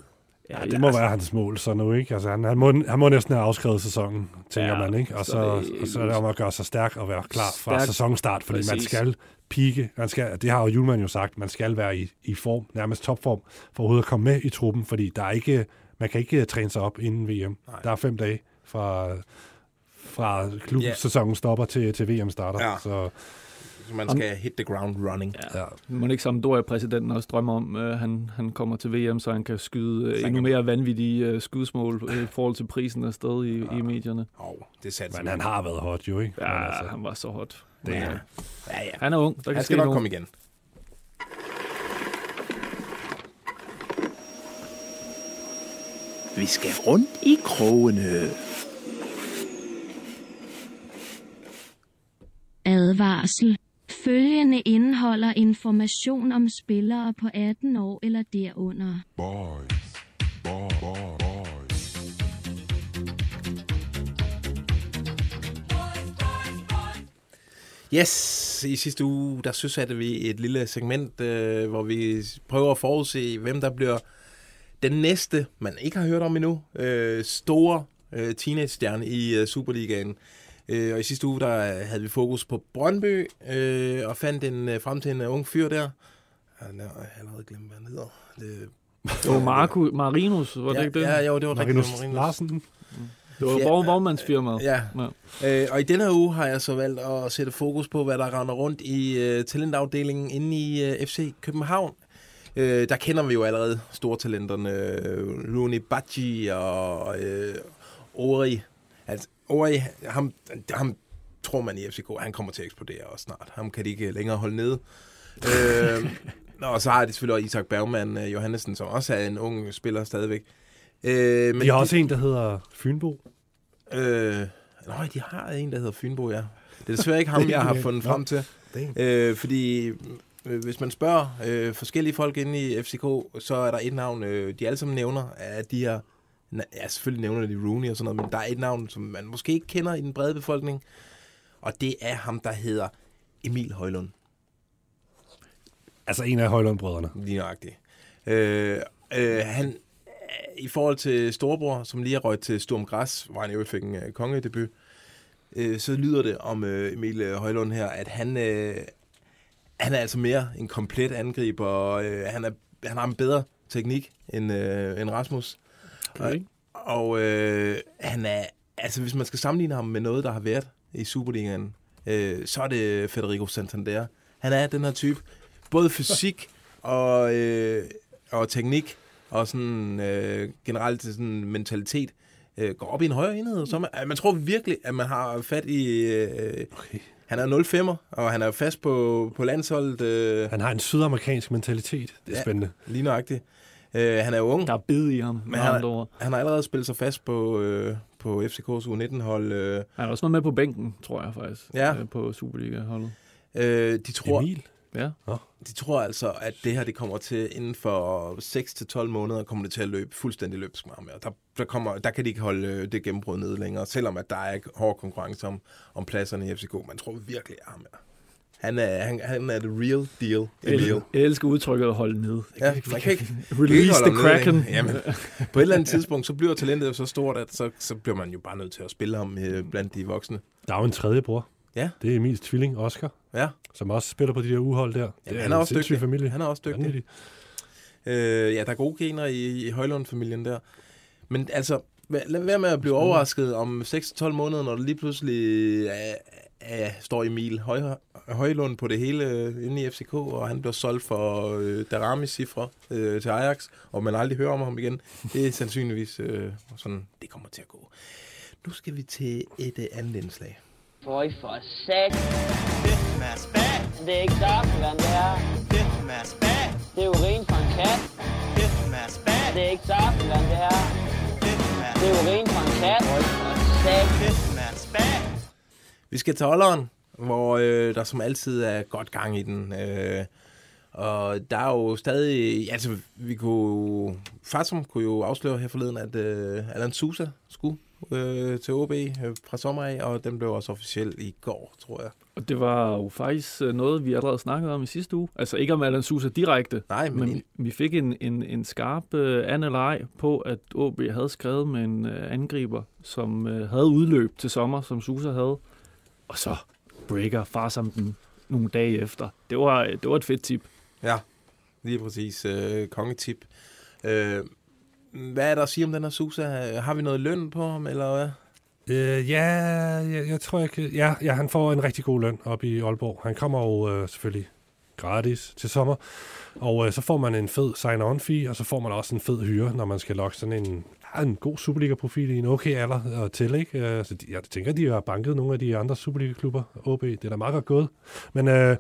Ja, det må være hans mål så nu, ikke? Altså, han, han, må, han må næsten have afskrevet sæsonen, tænker Ja, man, ikke? Og så så, det- og så er det om at gøre sig stærk og være klar fra Stærk. sæsonstart, fordi man Præcis. skal pike. Man skal, det har jo Julemand jo sagt, man skal være i, i form, nærmest topform, for overhovedet at komme med i truppen, fordi der er ikke, man kan ikke træne sig op inden VM. Nej. Der er fem dage fra, fra klubsæsonen stopper til, til VM starter. Ja. Så Så man skal hit the ground running. Ja. ja. Må ikke Sampdoria-præsidenten også drømme om, at han, han kommer til VM, så han kan skyde øh, endnu mere vanvittige øh, skudsmål øh, i forhold til prisen afsted i, ja. i medierne. Oh, det satte Men han har været hot jo, ikke? Ja, Men altså, han var så hot. det, Ja. er, Ja, ja. Han er ung. Der kan Han skal nok noget. komme igen. Vi skal rundt i krogene. Advarsel. Følgende indeholder information om spillere på 18 år eller derunder. Boys. Boy, boy, boys. Yes, i sidste uge, der søsatte vi et lille segment, øh, hvor vi prøver at forudse, hvem der bliver den næste, man ikke har hørt om endnu, øh, store øh, teenage-stjerne i øh, Superligaen. Øh, og i sidste uge, der havde vi fokus på Brøndby, øh, og fandt en øh, frem til en ung fyr der. Jeg har allerede glemt, hvad han hedder. Det, Det var Marco, Marinus, var det ja, ikke det? Ja, jo, det var rigtigt. Marinus det var Marinus. Larsen. Det var Ja. vor, vormandsfirmaet. Ja. ja. Øh, og i denne her uge har jeg så valgt at sætte fokus på, hvad der render rundt i øh, talentafdelingen inde i øh, FC København. Øh, der kender vi jo allerede store talenterne. Øh, Rooney Badji og øh, Ori. Altså, Ori, ham, ham tror man i FCK, han kommer til at eksplodere også snart. Ham kan de ikke længere holde nede. øh, og så har de selvfølgelig også Isak Bergman øh, Johannesen, som også er en ung spiller stadigvæk. Øh, De har også en, der hedder Fynbo. Øh, nej, de har en, der hedder Fynbo, ja. Det er desværre ikke ham, jeg har fundet frem til. Øh, fordi øh, hvis man spørger øh, forskellige folk inde i FCK, så er der et navn, øh, de alle sammen nævner, at de her... Ja, selvfølgelig nævner de Rooney og sådan noget, men der er et navn, som man måske ikke kender i den brede befolkning, og det er ham, der hedder Emil Højlund. Altså en af Højlund-brødrene. Lige nøjagtigt. Øh, øh, han, i forhold til Storbror, som lige er røget til Sturm Græs, hvor han jo fik en uh, kongedebut, øh, så lyder det om øh, Emil øh, Højlund her, at han, øh, han er altså mere en komplet angriber, og øh, han, er, han har en bedre teknik end, øh, end Rasmus. Okay. Og, og øh, han er, altså hvis man skal sammenligne ham med noget, der har været i Superligaen, øh, så er det Federico Santander. Han er den her type, både fysik og, øh, og teknik, og sådan øh, generelt sådan mentalitet, øh, går op i en højere enhed. Så man, man tror virkelig, at man har fat i... Øh, okay. Han er 05'er, og han er fast på, på landsholdet. Øh, Han har en sydamerikansk mentalitet. Det er Ja. spændende. lige nøjagtigt. Øh, han er ung. Der er bid i ham. Men han, han har allerede spillet sig fast på, øh, på FCK's U19-hold. Øh, Han er også noget med på bænken, tror jeg faktisk, Ja. øh, på Superliga-holdet. øh, de tror, Emil? Ja. De tror altså, at det her det kommer til inden for 6-12 måneder, kommer det til at løbe fuldstændig løbsk med ham. Der, der, kommer, der kan de ikke holde øh, det gennembrud nede længere, selvom at der er ikke hård konkurrence om, om pladserne i FCK. Man tror virkelig, at ham er. Han er, han, han er the real deal. Emil. Jeg, elsker udtrykket at holde ned. Ja, man kan ikke, Release the Kraken. Jamen, på et eller andet tidspunkt, så bliver talentet jo så stort, at så, så bliver man jo bare nødt til at spille ham øh, blandt de voksne. Der er jo en tredje bror. Ja. Det er Emils tvilling, Oscar, Ja, som også spiller på de der uhold der. Det Jamen, er han er en også dygtig. familie. Han er også dygtig. Vanvittig. Øh, ja, der er gode gener i, i Højlund-familien der. Men altså, lad være med at blive overrasket om 6-12 måneder, når der lige pludselig er, er, står Emil Høj, Højlund på det hele øh, inde i FCK, og han bliver solgt for øh, Darami-cifre øh, til Ajax, og man aldrig hører om ham igen. Det er sandsynligvis øh, sådan, det kommer til at gå. Nu skal vi til et øh, andet indslag. Føj for sat. Det er ikke saftevand, det her. Det er urin fra en kat. Det er ikke saftevand, det her. Det er urin fra en kat. Føj for sat. Vi skal til Holderen, hvor øh, der som altid er godt gang i den. Øh, og der er jo stadig... Altså, vi kunne... Fatum kunne jo afsløre her forleden, at øh, Alan Sousa skulle øh, til OB øh, fra sommer af, og den blev også officiel i går, tror jeg. Og det var jo faktisk øh, noget, vi allerede snakkede om i sidste uge. Altså ikke om Alan Sousa direkte, Nej, men, men vi fik en, en, en skarp øh, an eller ej på, at OB havde skrevet med en øh, angriber, som øh, havde udløb til sommer, som Sousa havde. Og så breaker Farsam den nogle dage efter. Det var, det var et fedt tip. Ja, lige præcis. Øh, kongetip. Øh, hvad er der at sige om den her Sousa? Har vi noget løn på ham, eller hvad? Øh, ja, jeg, jeg tror, jeg kan, ja, ja, han får en rigtig god løn op i Aalborg. Han kommer jo øh, selvfølgelig gratis til sommer, og øh, så får man en fed sign-on-fee, og så får man også en fed hyre, når man skal lokke sådan en, ja, en god Superliga-profil i en okay alder øh, til. Ikke? Øh, så de, jeg tænker, de har banket nogle af de andre Superliga-klubber, OB. Det er da meget godt gået. Men øh,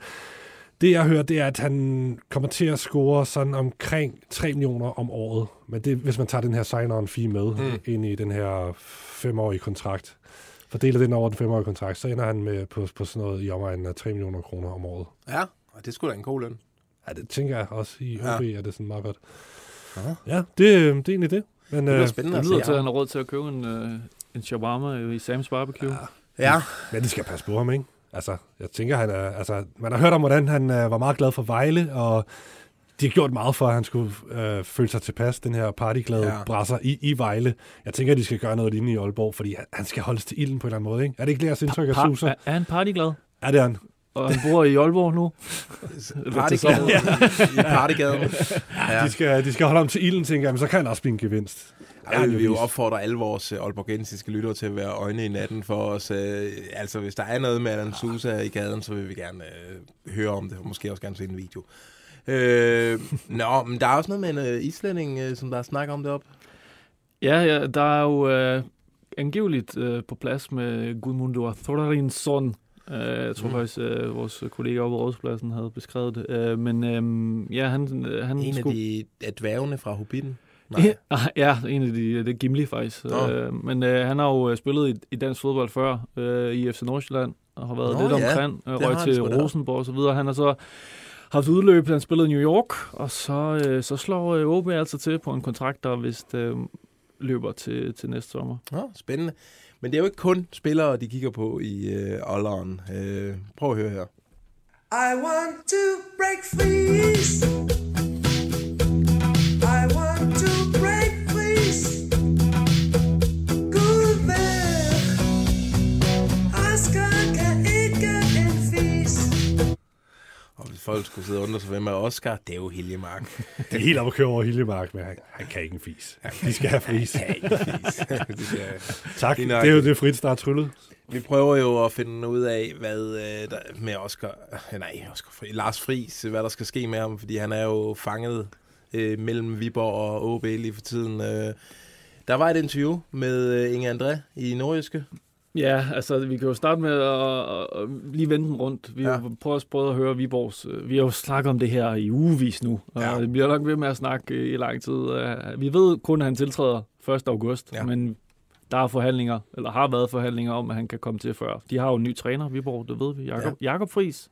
det, jeg hører, det er, at han kommer til at score sådan omkring 3 millioner om året. Men det, hvis man tager den her sign-on-fee med mm. ind i den her femårige kontrakt, fordeler den over den femårige kontrakt, så ender han med på, på sådan noget i omegnen af 3 millioner kroner om året. Ja, og det skulle da en god løn. Ja, det tænker jeg også i. OB, ja. er det sådan meget godt. Aha. Ja, det, øh, det er egentlig det. Men, Det bliver øh, spændende Det lyder se til, at han har råd til at købe en, øh, en shawarma i Sam's Barbecue. Ja, Men det skal passe på ham, ikke? Altså, jeg tænker, han er, altså, man har hørt om, hvordan han øh, var meget glad for Vejle, og de har gjort meget for, at han skulle øh, føle sig tilpas, den her partyglade Ja. ja. brasser i, i Vejle. Jeg tænker, at de skal gøre noget lignende i Aalborg, fordi han, han skal holdes til ilden på en eller anden måde, ikke? Er det ikke det, jeres indtryk af Susa? er, er han partyglad? Ja, det er han. Og han bor i Aalborg nu? Partygaden. I partygaden. Ja. De, skal, de skal holde ham til ilden, tænker jeg, men så kan han også blive en gevinst. Ja, vi vil jo opfordre alle vores øh, aalborgensiske lyttere til at være øjne i natten for os. Øh, altså, hvis der er noget med Alan Sousa i gaden, så vil vi gerne øh, høre om det, og måske også gerne se en video. Øh, nå, men der er også noget med en øh, islænding, øh, som der er snak om det op. Ja, ja, der er jo øh, angiveligt øh, på plads med Gudmundur Þorarinsson. Øh, jeg tror Mm. faktisk, øh, vores kollega oppe på Rådspladsen havde beskrevet det. Øh, men øh, ja, han, øh, han En af skulle... de af dværgene fra Hobbiten. Ja, ja, en af de, det er Gimli faktisk. Nå. Øh, men øh, han har jo spillet i, i dansk fodbold før, øh, i FC Nordsjælland, og har været Nå, lidt ja. omkring, har røg til. Rosenborg og så videre. Han har så haft udløb, han spillede i New York, og så, øh, så slår øh, OB altså til på en kontrakt, der vist øh, løber til, til næste sommer. Nå, spændende. Men det er jo ikke kun spillere, de kigger på i øh, alderen. Øh, prøv at høre her. I want to break free. Folk skulle sidde og undre sig, hvem er Oscar, det er jo Hiljemark. Det er helt op at køre over Hiljemark, men han, han kan ikke en fis. De skal have fris. Han kan ikke fis. Det skal- tak. Det er nøjagtigt. jo det frit, der er tryllet. Vi prøver jo at finde ud af, hvad øh, der, med Oscar, øh, nej, Oscar Fri, Lars Friis, hvad der skal ske med ham, fordi han er jo fanget øh, mellem Viborg og OB lige for tiden. Øh, der var et interview med øh, Inge André i Nordjyske. Ja, altså vi kan jo starte med at, at, lige vende den rundt. Vi Ja. har prøvet, prøvet at høre Viborgs... Vi har jo snakket om det her i ugevis nu, og Ja. vi bliver nok ved med at snakke øh, i lang tid. Øh, Vi ved kun, at han tiltræder 1. august, Ja. men der er forhandlinger, eller har været forhandlinger om, at han kan komme til før. De har jo en ny træner, Viborg, det ved vi, Jakob, ja. Jakob Friis.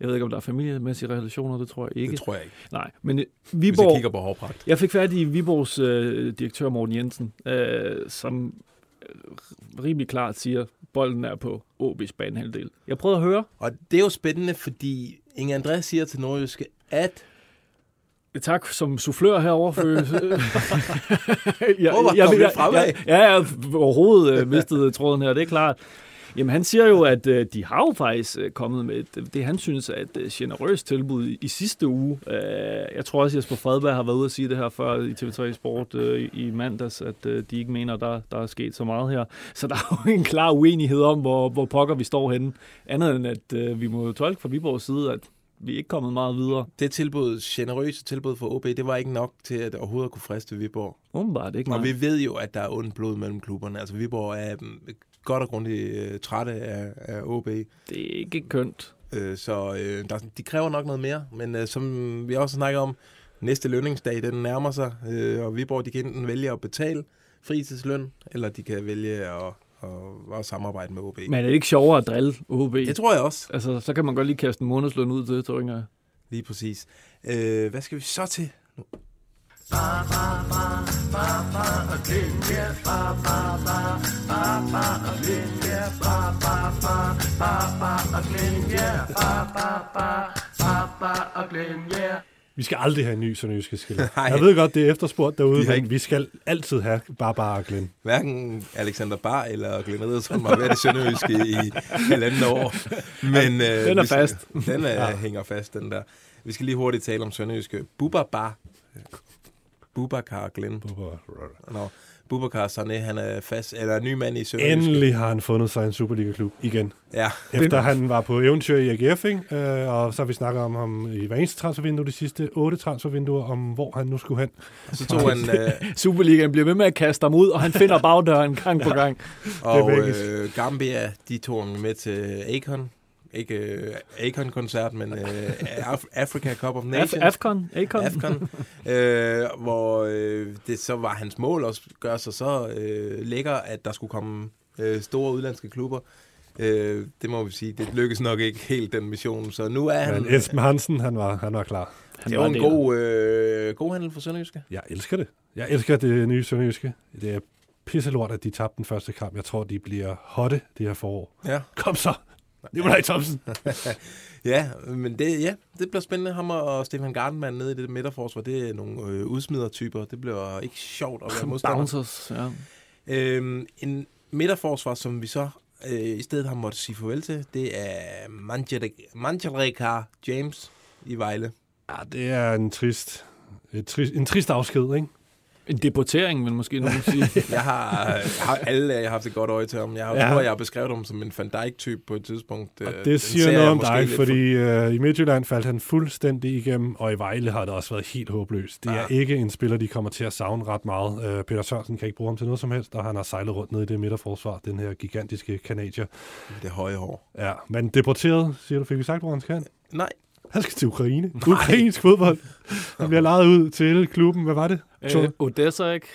Jeg ved ikke, om der er familiemæssige relationer, det tror jeg ikke. Det tror jeg ikke. Nej, men øh, Hvis jeg Viborg... kigger på hårpragt. Jeg fik fat i Viborgs øh, direktør Morten Jensen, øh, som rimelig klart siger, bolden er på OB's banehalvdel. Jeg prøvede at høre. Og det er jo spændende, fordi Inge André siger til Nordjyske, at Tak som soufflør herovre. For, jeg, var- kom lidt fremad? jeg, ja, jeg har overhovedet øh, mistet tråden her, det er klart. Jamen, han siger jo, at øh, de har jo faktisk øh, kommet med et, det, han synes er et øh, generøst tilbud i, i sidste uge. Øh, jeg tror også, at Jesper Fredberg har været ude at sige det her før i TV3 Sport øh, i, mandags, at øh, de ikke mener, der, der er sket så meget her. Så der er jo en klar uenighed om, hvor, hvor pokker vi står henne. Andet end, at øh, vi må tolke fra Viborgs side, at vi er ikke kommet meget videre. det tilbud, generøse tilbud for OB, det var ikke nok til at overhovedet kunne friste Viborg. Umiddelbart ikke, Og vi ved jo, at der er ondt blod mellem klubberne. Altså Viborg er mm, godt og grundigt øh, trætte af, af OB. Det er ikke kønt. Øh, så øh, der, de kræver nok noget mere. Men øh, som vi også snakker om, næste lønningsdag, den nærmer sig, øh, og Viborg, de kan enten vælge at betale fritidsløn, eller de kan vælge at, at, at samarbejde med OB. Men er det ikke sjovere at drille OB? Det tror jeg også. Altså, så kan man godt lige kaste en månedsløn ud til, tror jeg. Lige præcis. Øh, hvad skal vi så til nu? Vi skal aldrig have en ny sønderjyske skiller. Jeg ved godt, det er efterspurgt derude, men ikke- vi skal altid have Barbara og Glenn. Hverken Alexander Bar eller Glenn Riddersholm har været det sønderjyske i halvanden år. Men, øh, Den er vi skal- fast. Den er, ja. hænger fast, den der. Vi skal lige hurtigt tale om sønderjyske. Bubba Bar. Bubakar Glenn. Nå, Bubakar Sané, han er fast, eller ny mand i Sønderjyske. Endelig har han fundet sig en Superliga-klub igen. Ja. Efter han var på eventyr i AGF, ikke? Øh, og så har vi snakket om ham i hver eneste transfervindue, de sidste otte transfervinduer, om hvor han nu skulle hen. Så tog han, øh, Superligaen bliver ved med at kaste ham ud, og han finder bagdøren gang på gang. og øh, Gambia, de tog ham med til Akon. Ikke øh, Akon-koncert, men øh, Af- Africa Cup of Nations. Af- Afcon? Akon? Afcon. øh, hvor øh, det så var hans mål at gøre sig så øh, lækker, at der skulle komme øh, store udlandske klubber. Øh, det må vi sige, det lykkedes nok ikke helt den mission. Så nu er han... Men Esben Hansen, han var, han var klar. det var en god, øh, god handel for Sønderjyske. Jeg elsker det. Jeg elsker det nye Sønderjyske. Det er pisselort, at de tabte den første kamp. Jeg tror, de bliver hotte det her forår. Ja. Kom så! Nikolaj Thomsen. ja, men det, ja, det bliver spændende. Ham og Stefan Gardenman nede i det midterforsvar, det er nogle øh, udsmidertyper. Det bliver ikke sjovt at være modstander. Bouncers, ja. Øhm, en midterforsvar, som vi så øh, i stedet har måttet sige farvel til, det er Manjareka James i Vejle. Ja, det er en trist, et trist, en trist afsked, ikke? En deportering, vil måske nogen sige. Jeg har, jeg har alle jeg har haft et godt øje til ham. Jeg har, Ja. tror, jeg har beskrevet ham som en Van Dijk-type på et tidspunkt. Og Øh, den det ser siger noget om dig, fordi øh, i Midtjylland faldt han fuldstændig igennem, og i Vejle har det også været helt håbløst. Det er Ja. ikke en spiller, de kommer til at savne ret meget. Øh, Peter Sørensen kan ikke bruge ham til noget som helst, og han har sejlet rundt ned i det midterforsvar, den her gigantiske kanadier. For, det høje hår. Ja, men deporteret, siger du, fik vi sagt, hvor han skal? Nej. Han skal til Ukraine. Ukrainsk fodbold. Han bliver lejet ud til klubben. Hvad var det? Øh, Odessa, ikke?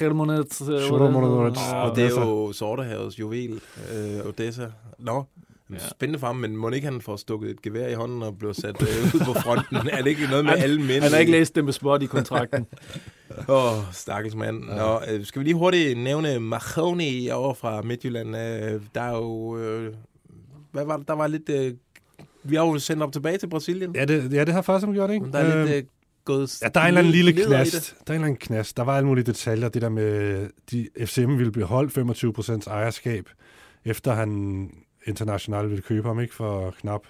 Hermonets. øh. Og det er jo Sortehavets juvel, øh, Odessa. Nå, ja. spændende for ham, men må ikke han får stukket et gevær i hånden og bliver sat øh, ud på fronten? er det ikke noget med Han- alle mænd? han har ikke læst det med spot i kontrakten. Åh, oh, stakkels mand. Nå, øh, skal vi lige hurtigt nævne Mahoney over fra Midtjylland? Øh, der er jo... Øh, hvad var det? Der var lidt... Øh, vi har jo sendt op tilbage til Brasilien. Ja, det, ja, det har faktisk gjort, ikke? Men der er lidt Øhm, øh, gået... Ja, der er en eller anden lille knast. det. Der er en eller anden knast. Der var alle mulige detaljer. Det der med, de, FCM ville beholde 25 procents ejerskab, efter han international ville købe ham, ikke? For knap...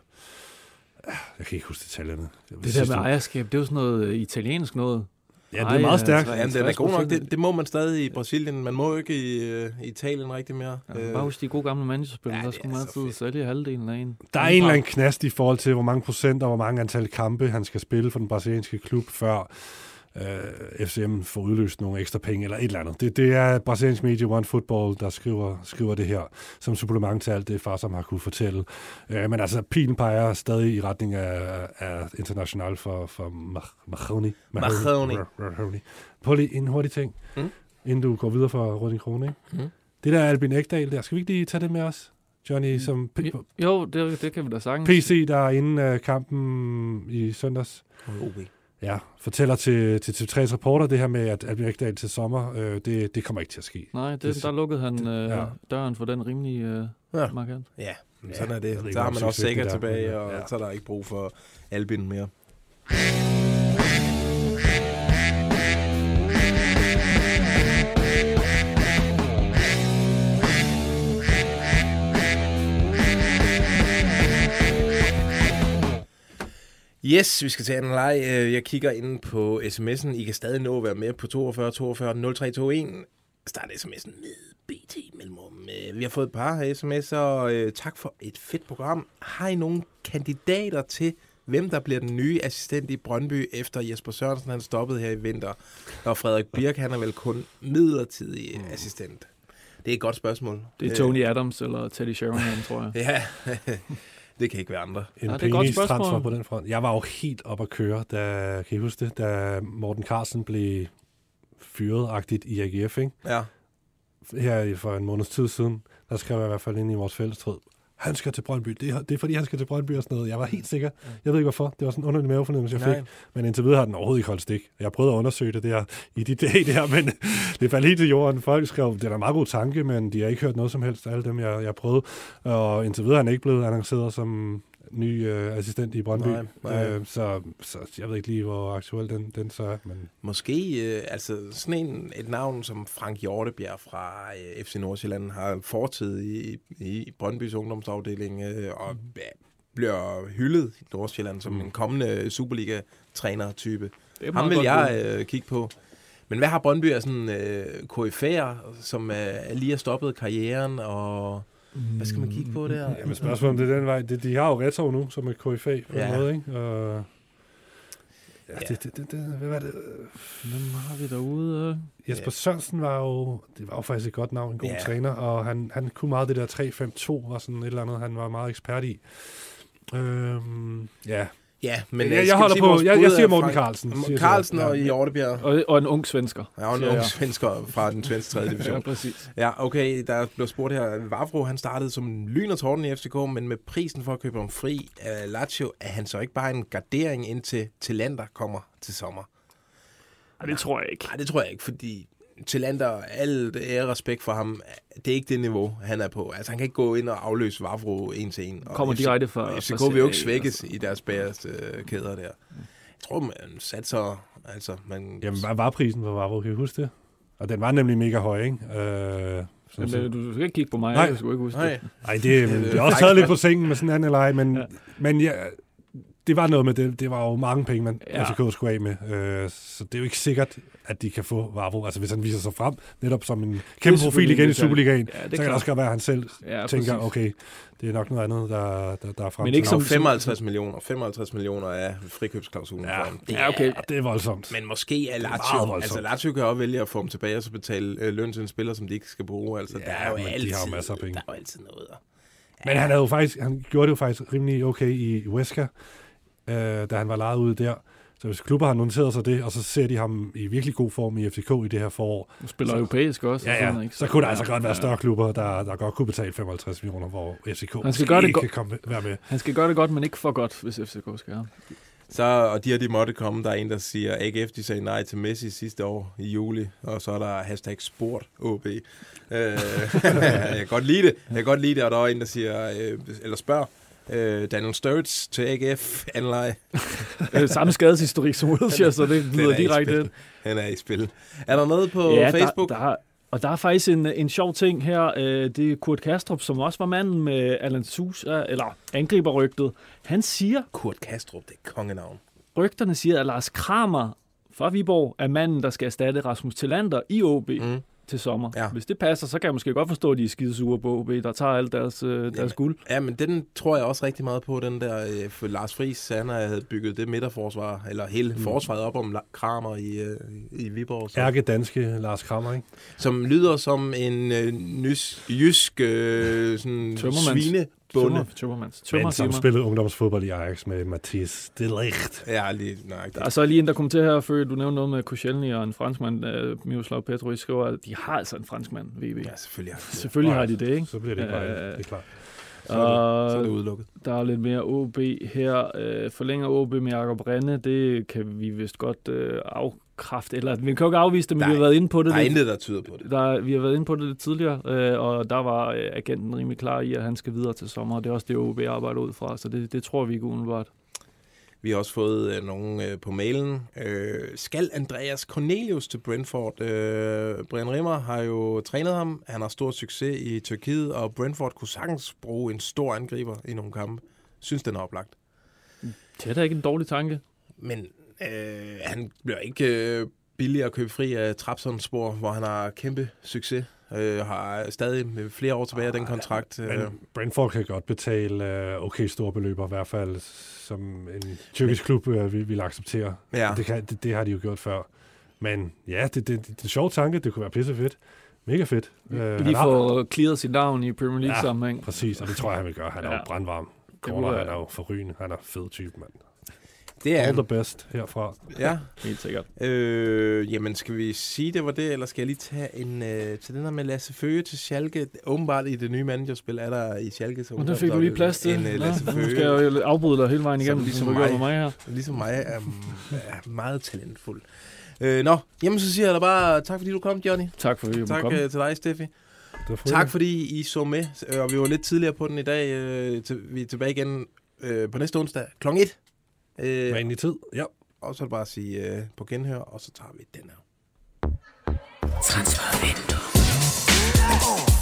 Jeg kan ikke huske detaljerne. Det der med ejerskab, det er jo sådan noget øh, italiensk noget. Ja, det er meget stærkt. Ja, den er god nok. Det, det må man stadig i Brasilien. Man må jo ikke i, øh, Italien rigtig mere. Ja, bare husk de gode gamle managerspillere, ja, der skulle man altid sælge halvdelen af en. Der er en eller anden knast i forhold til, hvor mange procent og hvor mange antal kampe, han skal spille for den brasilianske klub, før øh, FCM får udløst nogle ekstra penge eller et eller andet. Det, det er brasiliansk medie One Football, der skriver, skriver det her som supplement til alt det, far som har kunne fortælle. Øh, men altså, pilen peger stadig i retning af, af international for, for Mah- Mahoney. Mahoney. Mahoney. Prøv lige en hurtig ting, Mm. inden du går videre fra Røding Krone. Ikke? Mm. Det der Albin Ekdal der, skal vi ikke lige tage det med os? Johnny, som p- Jo, det, det kan vi da sagtens. PC, der er inden uh, kampen i søndags, OB. Ja, fortæller til, til TV3's reporter det her med, at Albin Ekdal til sommer, øh, det, det kommer ikke til at ske. Nej, det, Det- der lukkede han øh, ja. ja. døren for den rimelig øh, Ja. ja. markant. Ja, Ja, sådan er det. ved ikke, Så har man også sikkert det er, tilbage, og ja. så er der ikke brug for Albin mere. Yes, vi skal tage en leg. Øh, Jeg kigger ind på sms'en. I kan stadig nå at være med på 42 42 0321. Start sms'en med BT Mellemrum. Øh, Vi har fået et par sms'er. Øh, Tak for et fedt program. Har I nogle kandidater til, hvem der bliver den nye assistent i Brøndby, efter Jesper Sørensen han stoppede her i vinter? Og Frederik Birk, han er vel kun midlertidig assistent. Det er et godt spørgsmål. Det er Tony Adams eller Teddy Sheringham, tror jeg. Ja, det kan ikke være andre. En Ja, det er et godt penis transfer spørgsmål. på den front. Jeg var jo helt op at køre, da, kan I huske det, da Morten Carlsen blev fyret-agtigt i AGF, ikke? Ja. Her for en måneds tid siden, der skrev jeg i hvert fald ind i vores fællestråd, han skal til Brøndby. Det er, det er fordi, han skal til Brøndby og sådan noget. Jeg var helt sikker. Jeg ved ikke hvorfor. Det var sådan en underlig mavefornemmelse, jeg Nej. fik. Men indtil videre har den overhovedet ikke holdt stik. Jeg prøvede at undersøge det der i de dage der, men det faldt helt til jorden. Folk skrev, det er da en meget god tanke, men de har ikke hørt noget som helst af alle dem, jeg, jeg prøvede. Og indtil videre er han ikke blevet annonceret som ny øh, assistent i Brøndby. Nej, nej. Øh, så, så jeg ved ikke lige, hvor aktuel den, den så er. Men Måske øh, altså sådan en, et navn som Frank Hjortebjerg fra øh, FC Nordsjælland har fortid i, i Brøndbys ungdomsafdeling øh, og ja, bliver hyldet i Nordsjælland som en kommende Superliga-træner-type. Er Ham vil jeg øh, kigge på. Men hvad har Brøndby af sådan øh, KF'er, som øh, lige har stoppet karrieren, og hvad skal man kigge på der? Jamen spørgsmålet om det er den vej. Det, de har jo Retov nu, som et KFA på Ja. en måde, ikke? Og, ja, Ja. Det, det, det, det, hvad var det? Hvem har vi derude? øh? Jesper Sørensen var jo, det var jo faktisk et godt navn, en god Ja. træner, og han, han kunne meget det der 3-5-2, var sådan et eller andet, han var meget ekspert i. Øhm, ja, Ja, men Jeg- øh, jeg holder sige, på- jeg- jeg er siger Morten Carlsen, Morten siger. Carlsen og Hjortebjerg. Og, og en ung svensker. Ja, og en ung svensker fra den svenske 3. division. Ja, præcis. Ja, okay, der blev spurgt her. Vavro, han startede som lyn og torden i FCK, men med prisen for at købe ham fri af Lazio, er han så ikke bare en gardering indtil Talander kommer til sommer? Ej, det tror jeg ikke. Nej, det tror jeg ikke, fordi Talander, alt ære og respekt for ham, det er ikke det niveau, han er på. Altså, han kan ikke gå ind og afløse Vavro en til en. Og Kommer direkte fra- FCK vil jo ikke svækkes i deres bagerste øh, kæder der. Jeg tror, man satser... Altså, man... jamen hvad var prisen for Vavro, kan I huske det? Og den var nemlig mega høj, ikke? Øh, så, Men så, øh, du skal ikke kigge på mig, Nej. jeg skal ikke huske Nej. det. Ej, det, det er også taget lidt på sengen med sådan en anden leg, men, ja. men ja, det var noget med det. Det var jo mange penge, man Ja. ja. FCK skulle af med. Øh, så det er jo ikke sikkert, at de kan få Vavro. Altså hvis han viser sig frem, netop som en kæmpe profil igen i Superligaen, Ja, det er så kan det også godt være, at han selv Ja, ja, tænker, præcis. okay, det er nok noget andet, der, der, der er frem Men ikke ham. Som- 55 millioner. 55 millioner er frikøbsklausulen Ja, for ham. Det Ja, okay. Ja, det er voldsomt. Men måske er Lazio, altså Lazio kan også vælge at få dem tilbage og så betale øh, løn til en spiller, som de ikke skal bruge. Altså, Ja, der er jo men de har altid, jo masser af penge. Der er jo altid noget. der. Men han, havde jo faktisk, han gjorde det jo faktisk rimelig okay i Huesca, øh, da han var lejet ude der. Så hvis klubber har noteret sig det, og så ser de ham i virkelig god form i FCK i det her forår, Du spiller Så- europæisk også. og ja, sådan, ja, ikke? så kunne der altså ja, godt være ja. større klubber, der, der godt kunne betale 55 millioner, hvor FCK Han skal gøre det ikke go- kan komme, være med. Han skal gøre det godt, men ikke for godt, hvis FCK skal have. Så, og de her, de måtte komme. Der er en, der siger, AGF, de sagde nej til Messi sidste år i juli. Og så er der hashtag sport OB. Øh, jeg kan godt lide det. Jeg kan godt lide det. Og der er en, der siger, øh, eller spørger, øh, Daniel Sturridge til AGF, anleje. Øh, Samme skadeshistorik som Wilshere, så det lyder er direkte ind. Han er i spil. Er der noget på ja, Facebook? Der, der, er- og der er faktisk en, en sjov ting her. Øh, det er Kurt Kastrup, som også var manden med Alan Sousa, eller angriberrygtet. Han siger, Kurt Kastrup, det er kongenavn. rygterne siger, at Lars Kramer fra Viborg er manden, der skal erstatte Rasmus Tillander i OB Mm. Til sommer. Ja. Hvis det passer, så kan jeg måske godt forstå, at de er skidesure på OB, der tager alt deres, øh, deres Jamen, guld. Ja, men den tror jeg også rigtig meget på, den der, øh, for Lars Friis, han havde bygget det midterforsvar, eller hele mm. forsvaret op om La- Kramer i, øh, i Viborg. Så, Ærke danske Lars Krammer, ikke? som lyder som en øh, nys, jysk øh, sådan Tømmermands- svinebonde. Tømmer, tømmermands. Men Tømmer, som spillede ungdomsfodbold i Ajax med Mathias Delicht. Ja, lige nøjagtigt. Der er så lige en, der kommenterer her før, du nævnte noget med Koscielny og en franskmand, uh, Miroslav Petrovic skriver, at de har altså en franskmand, VB. Ja, selvfølgelig. har de det. Selvfølgelig har de det, ikke? Så bliver det ikke bare, Øh, det er klart. Så er, det, så er Og det udelukket. der er lidt mere OB her. Uh, forlænger OB med Jakob Renne, det kan vi vist godt uh, afkræfte, eller vi kan jo ikke afvise det, men Der vi har været inde på det. Der er lidt. intet, der tyder på det. Der, vi har været inde på det lidt tidligere, øh, og der var øh, agenten rimelig klar i, at han skal videre til sommer, og det er også det, OB arbejder ud fra, så det, det tror vi ikke umiddelbart. Vi har også fået øh, nogen øh, på mailen. Øh, skal Andreas Cornelius til Brentford? Øh, Brian Rimmer har jo trænet ham. Han har stor succes i Tyrkiet, og Brentford kunne sagtens bruge en stor angriber i nogle kampe. Synes, den er oplagt. Det er da ikke en dårlig tanke. Men øh, han bliver ikke øh, billig at købe fri af Trabzonspor, hvor han har kæmpe succes. Øh, har stadig med flere år tilbage af den kontrakt. Øh, Men Brentford kan godt betale øh, okay store beløber, i hvert fald som en tyrkisk klub øh, vil, vil acceptere. Ja. Det, kan, det, det har de jo gjort før. Men ja, det, det, det, det er en sjov tanke. Det kunne være pisse fedt. Mega fedt. Øh, Lige få clearet sit navn i Premier League Ja, sammenhæng. præcis, og det tror jeg, han vil gøre. Han er jo Ja. brandvarm. Det Corner, han er jo forrygende. Han er fed type, mand. Det er All the best herfra. Ja. Helt sikkert. Øh, jamen, skal vi sige, det var det, eller skal jeg lige tage en øh, til den her med Lasse Føge til Schalke? Åbenbart i det nye managerspil er der i Schalke. Og der fik du lige plads til. En øh, Lasse nu Føge. skal jeg jo afbryde dig hele vejen igennem, som ligesom som du mig, med mig her. Ligesom mig er, er meget talentfuld. Øh, nå, jamen så siger jeg da bare tak, fordi du kom, Johnny. Tak fordi du Tak kom. øh, til dig, Steffi. var Tak fordi I så med, øh, og vi var lidt tidligere på den i dag. Øh, til, vi er tilbage igen på næste onsdag kl. 1. Øh, Vanlig tid, ja. Og så er det bare at sige øh, på genhør, og så tager vi den her. Transfervindue.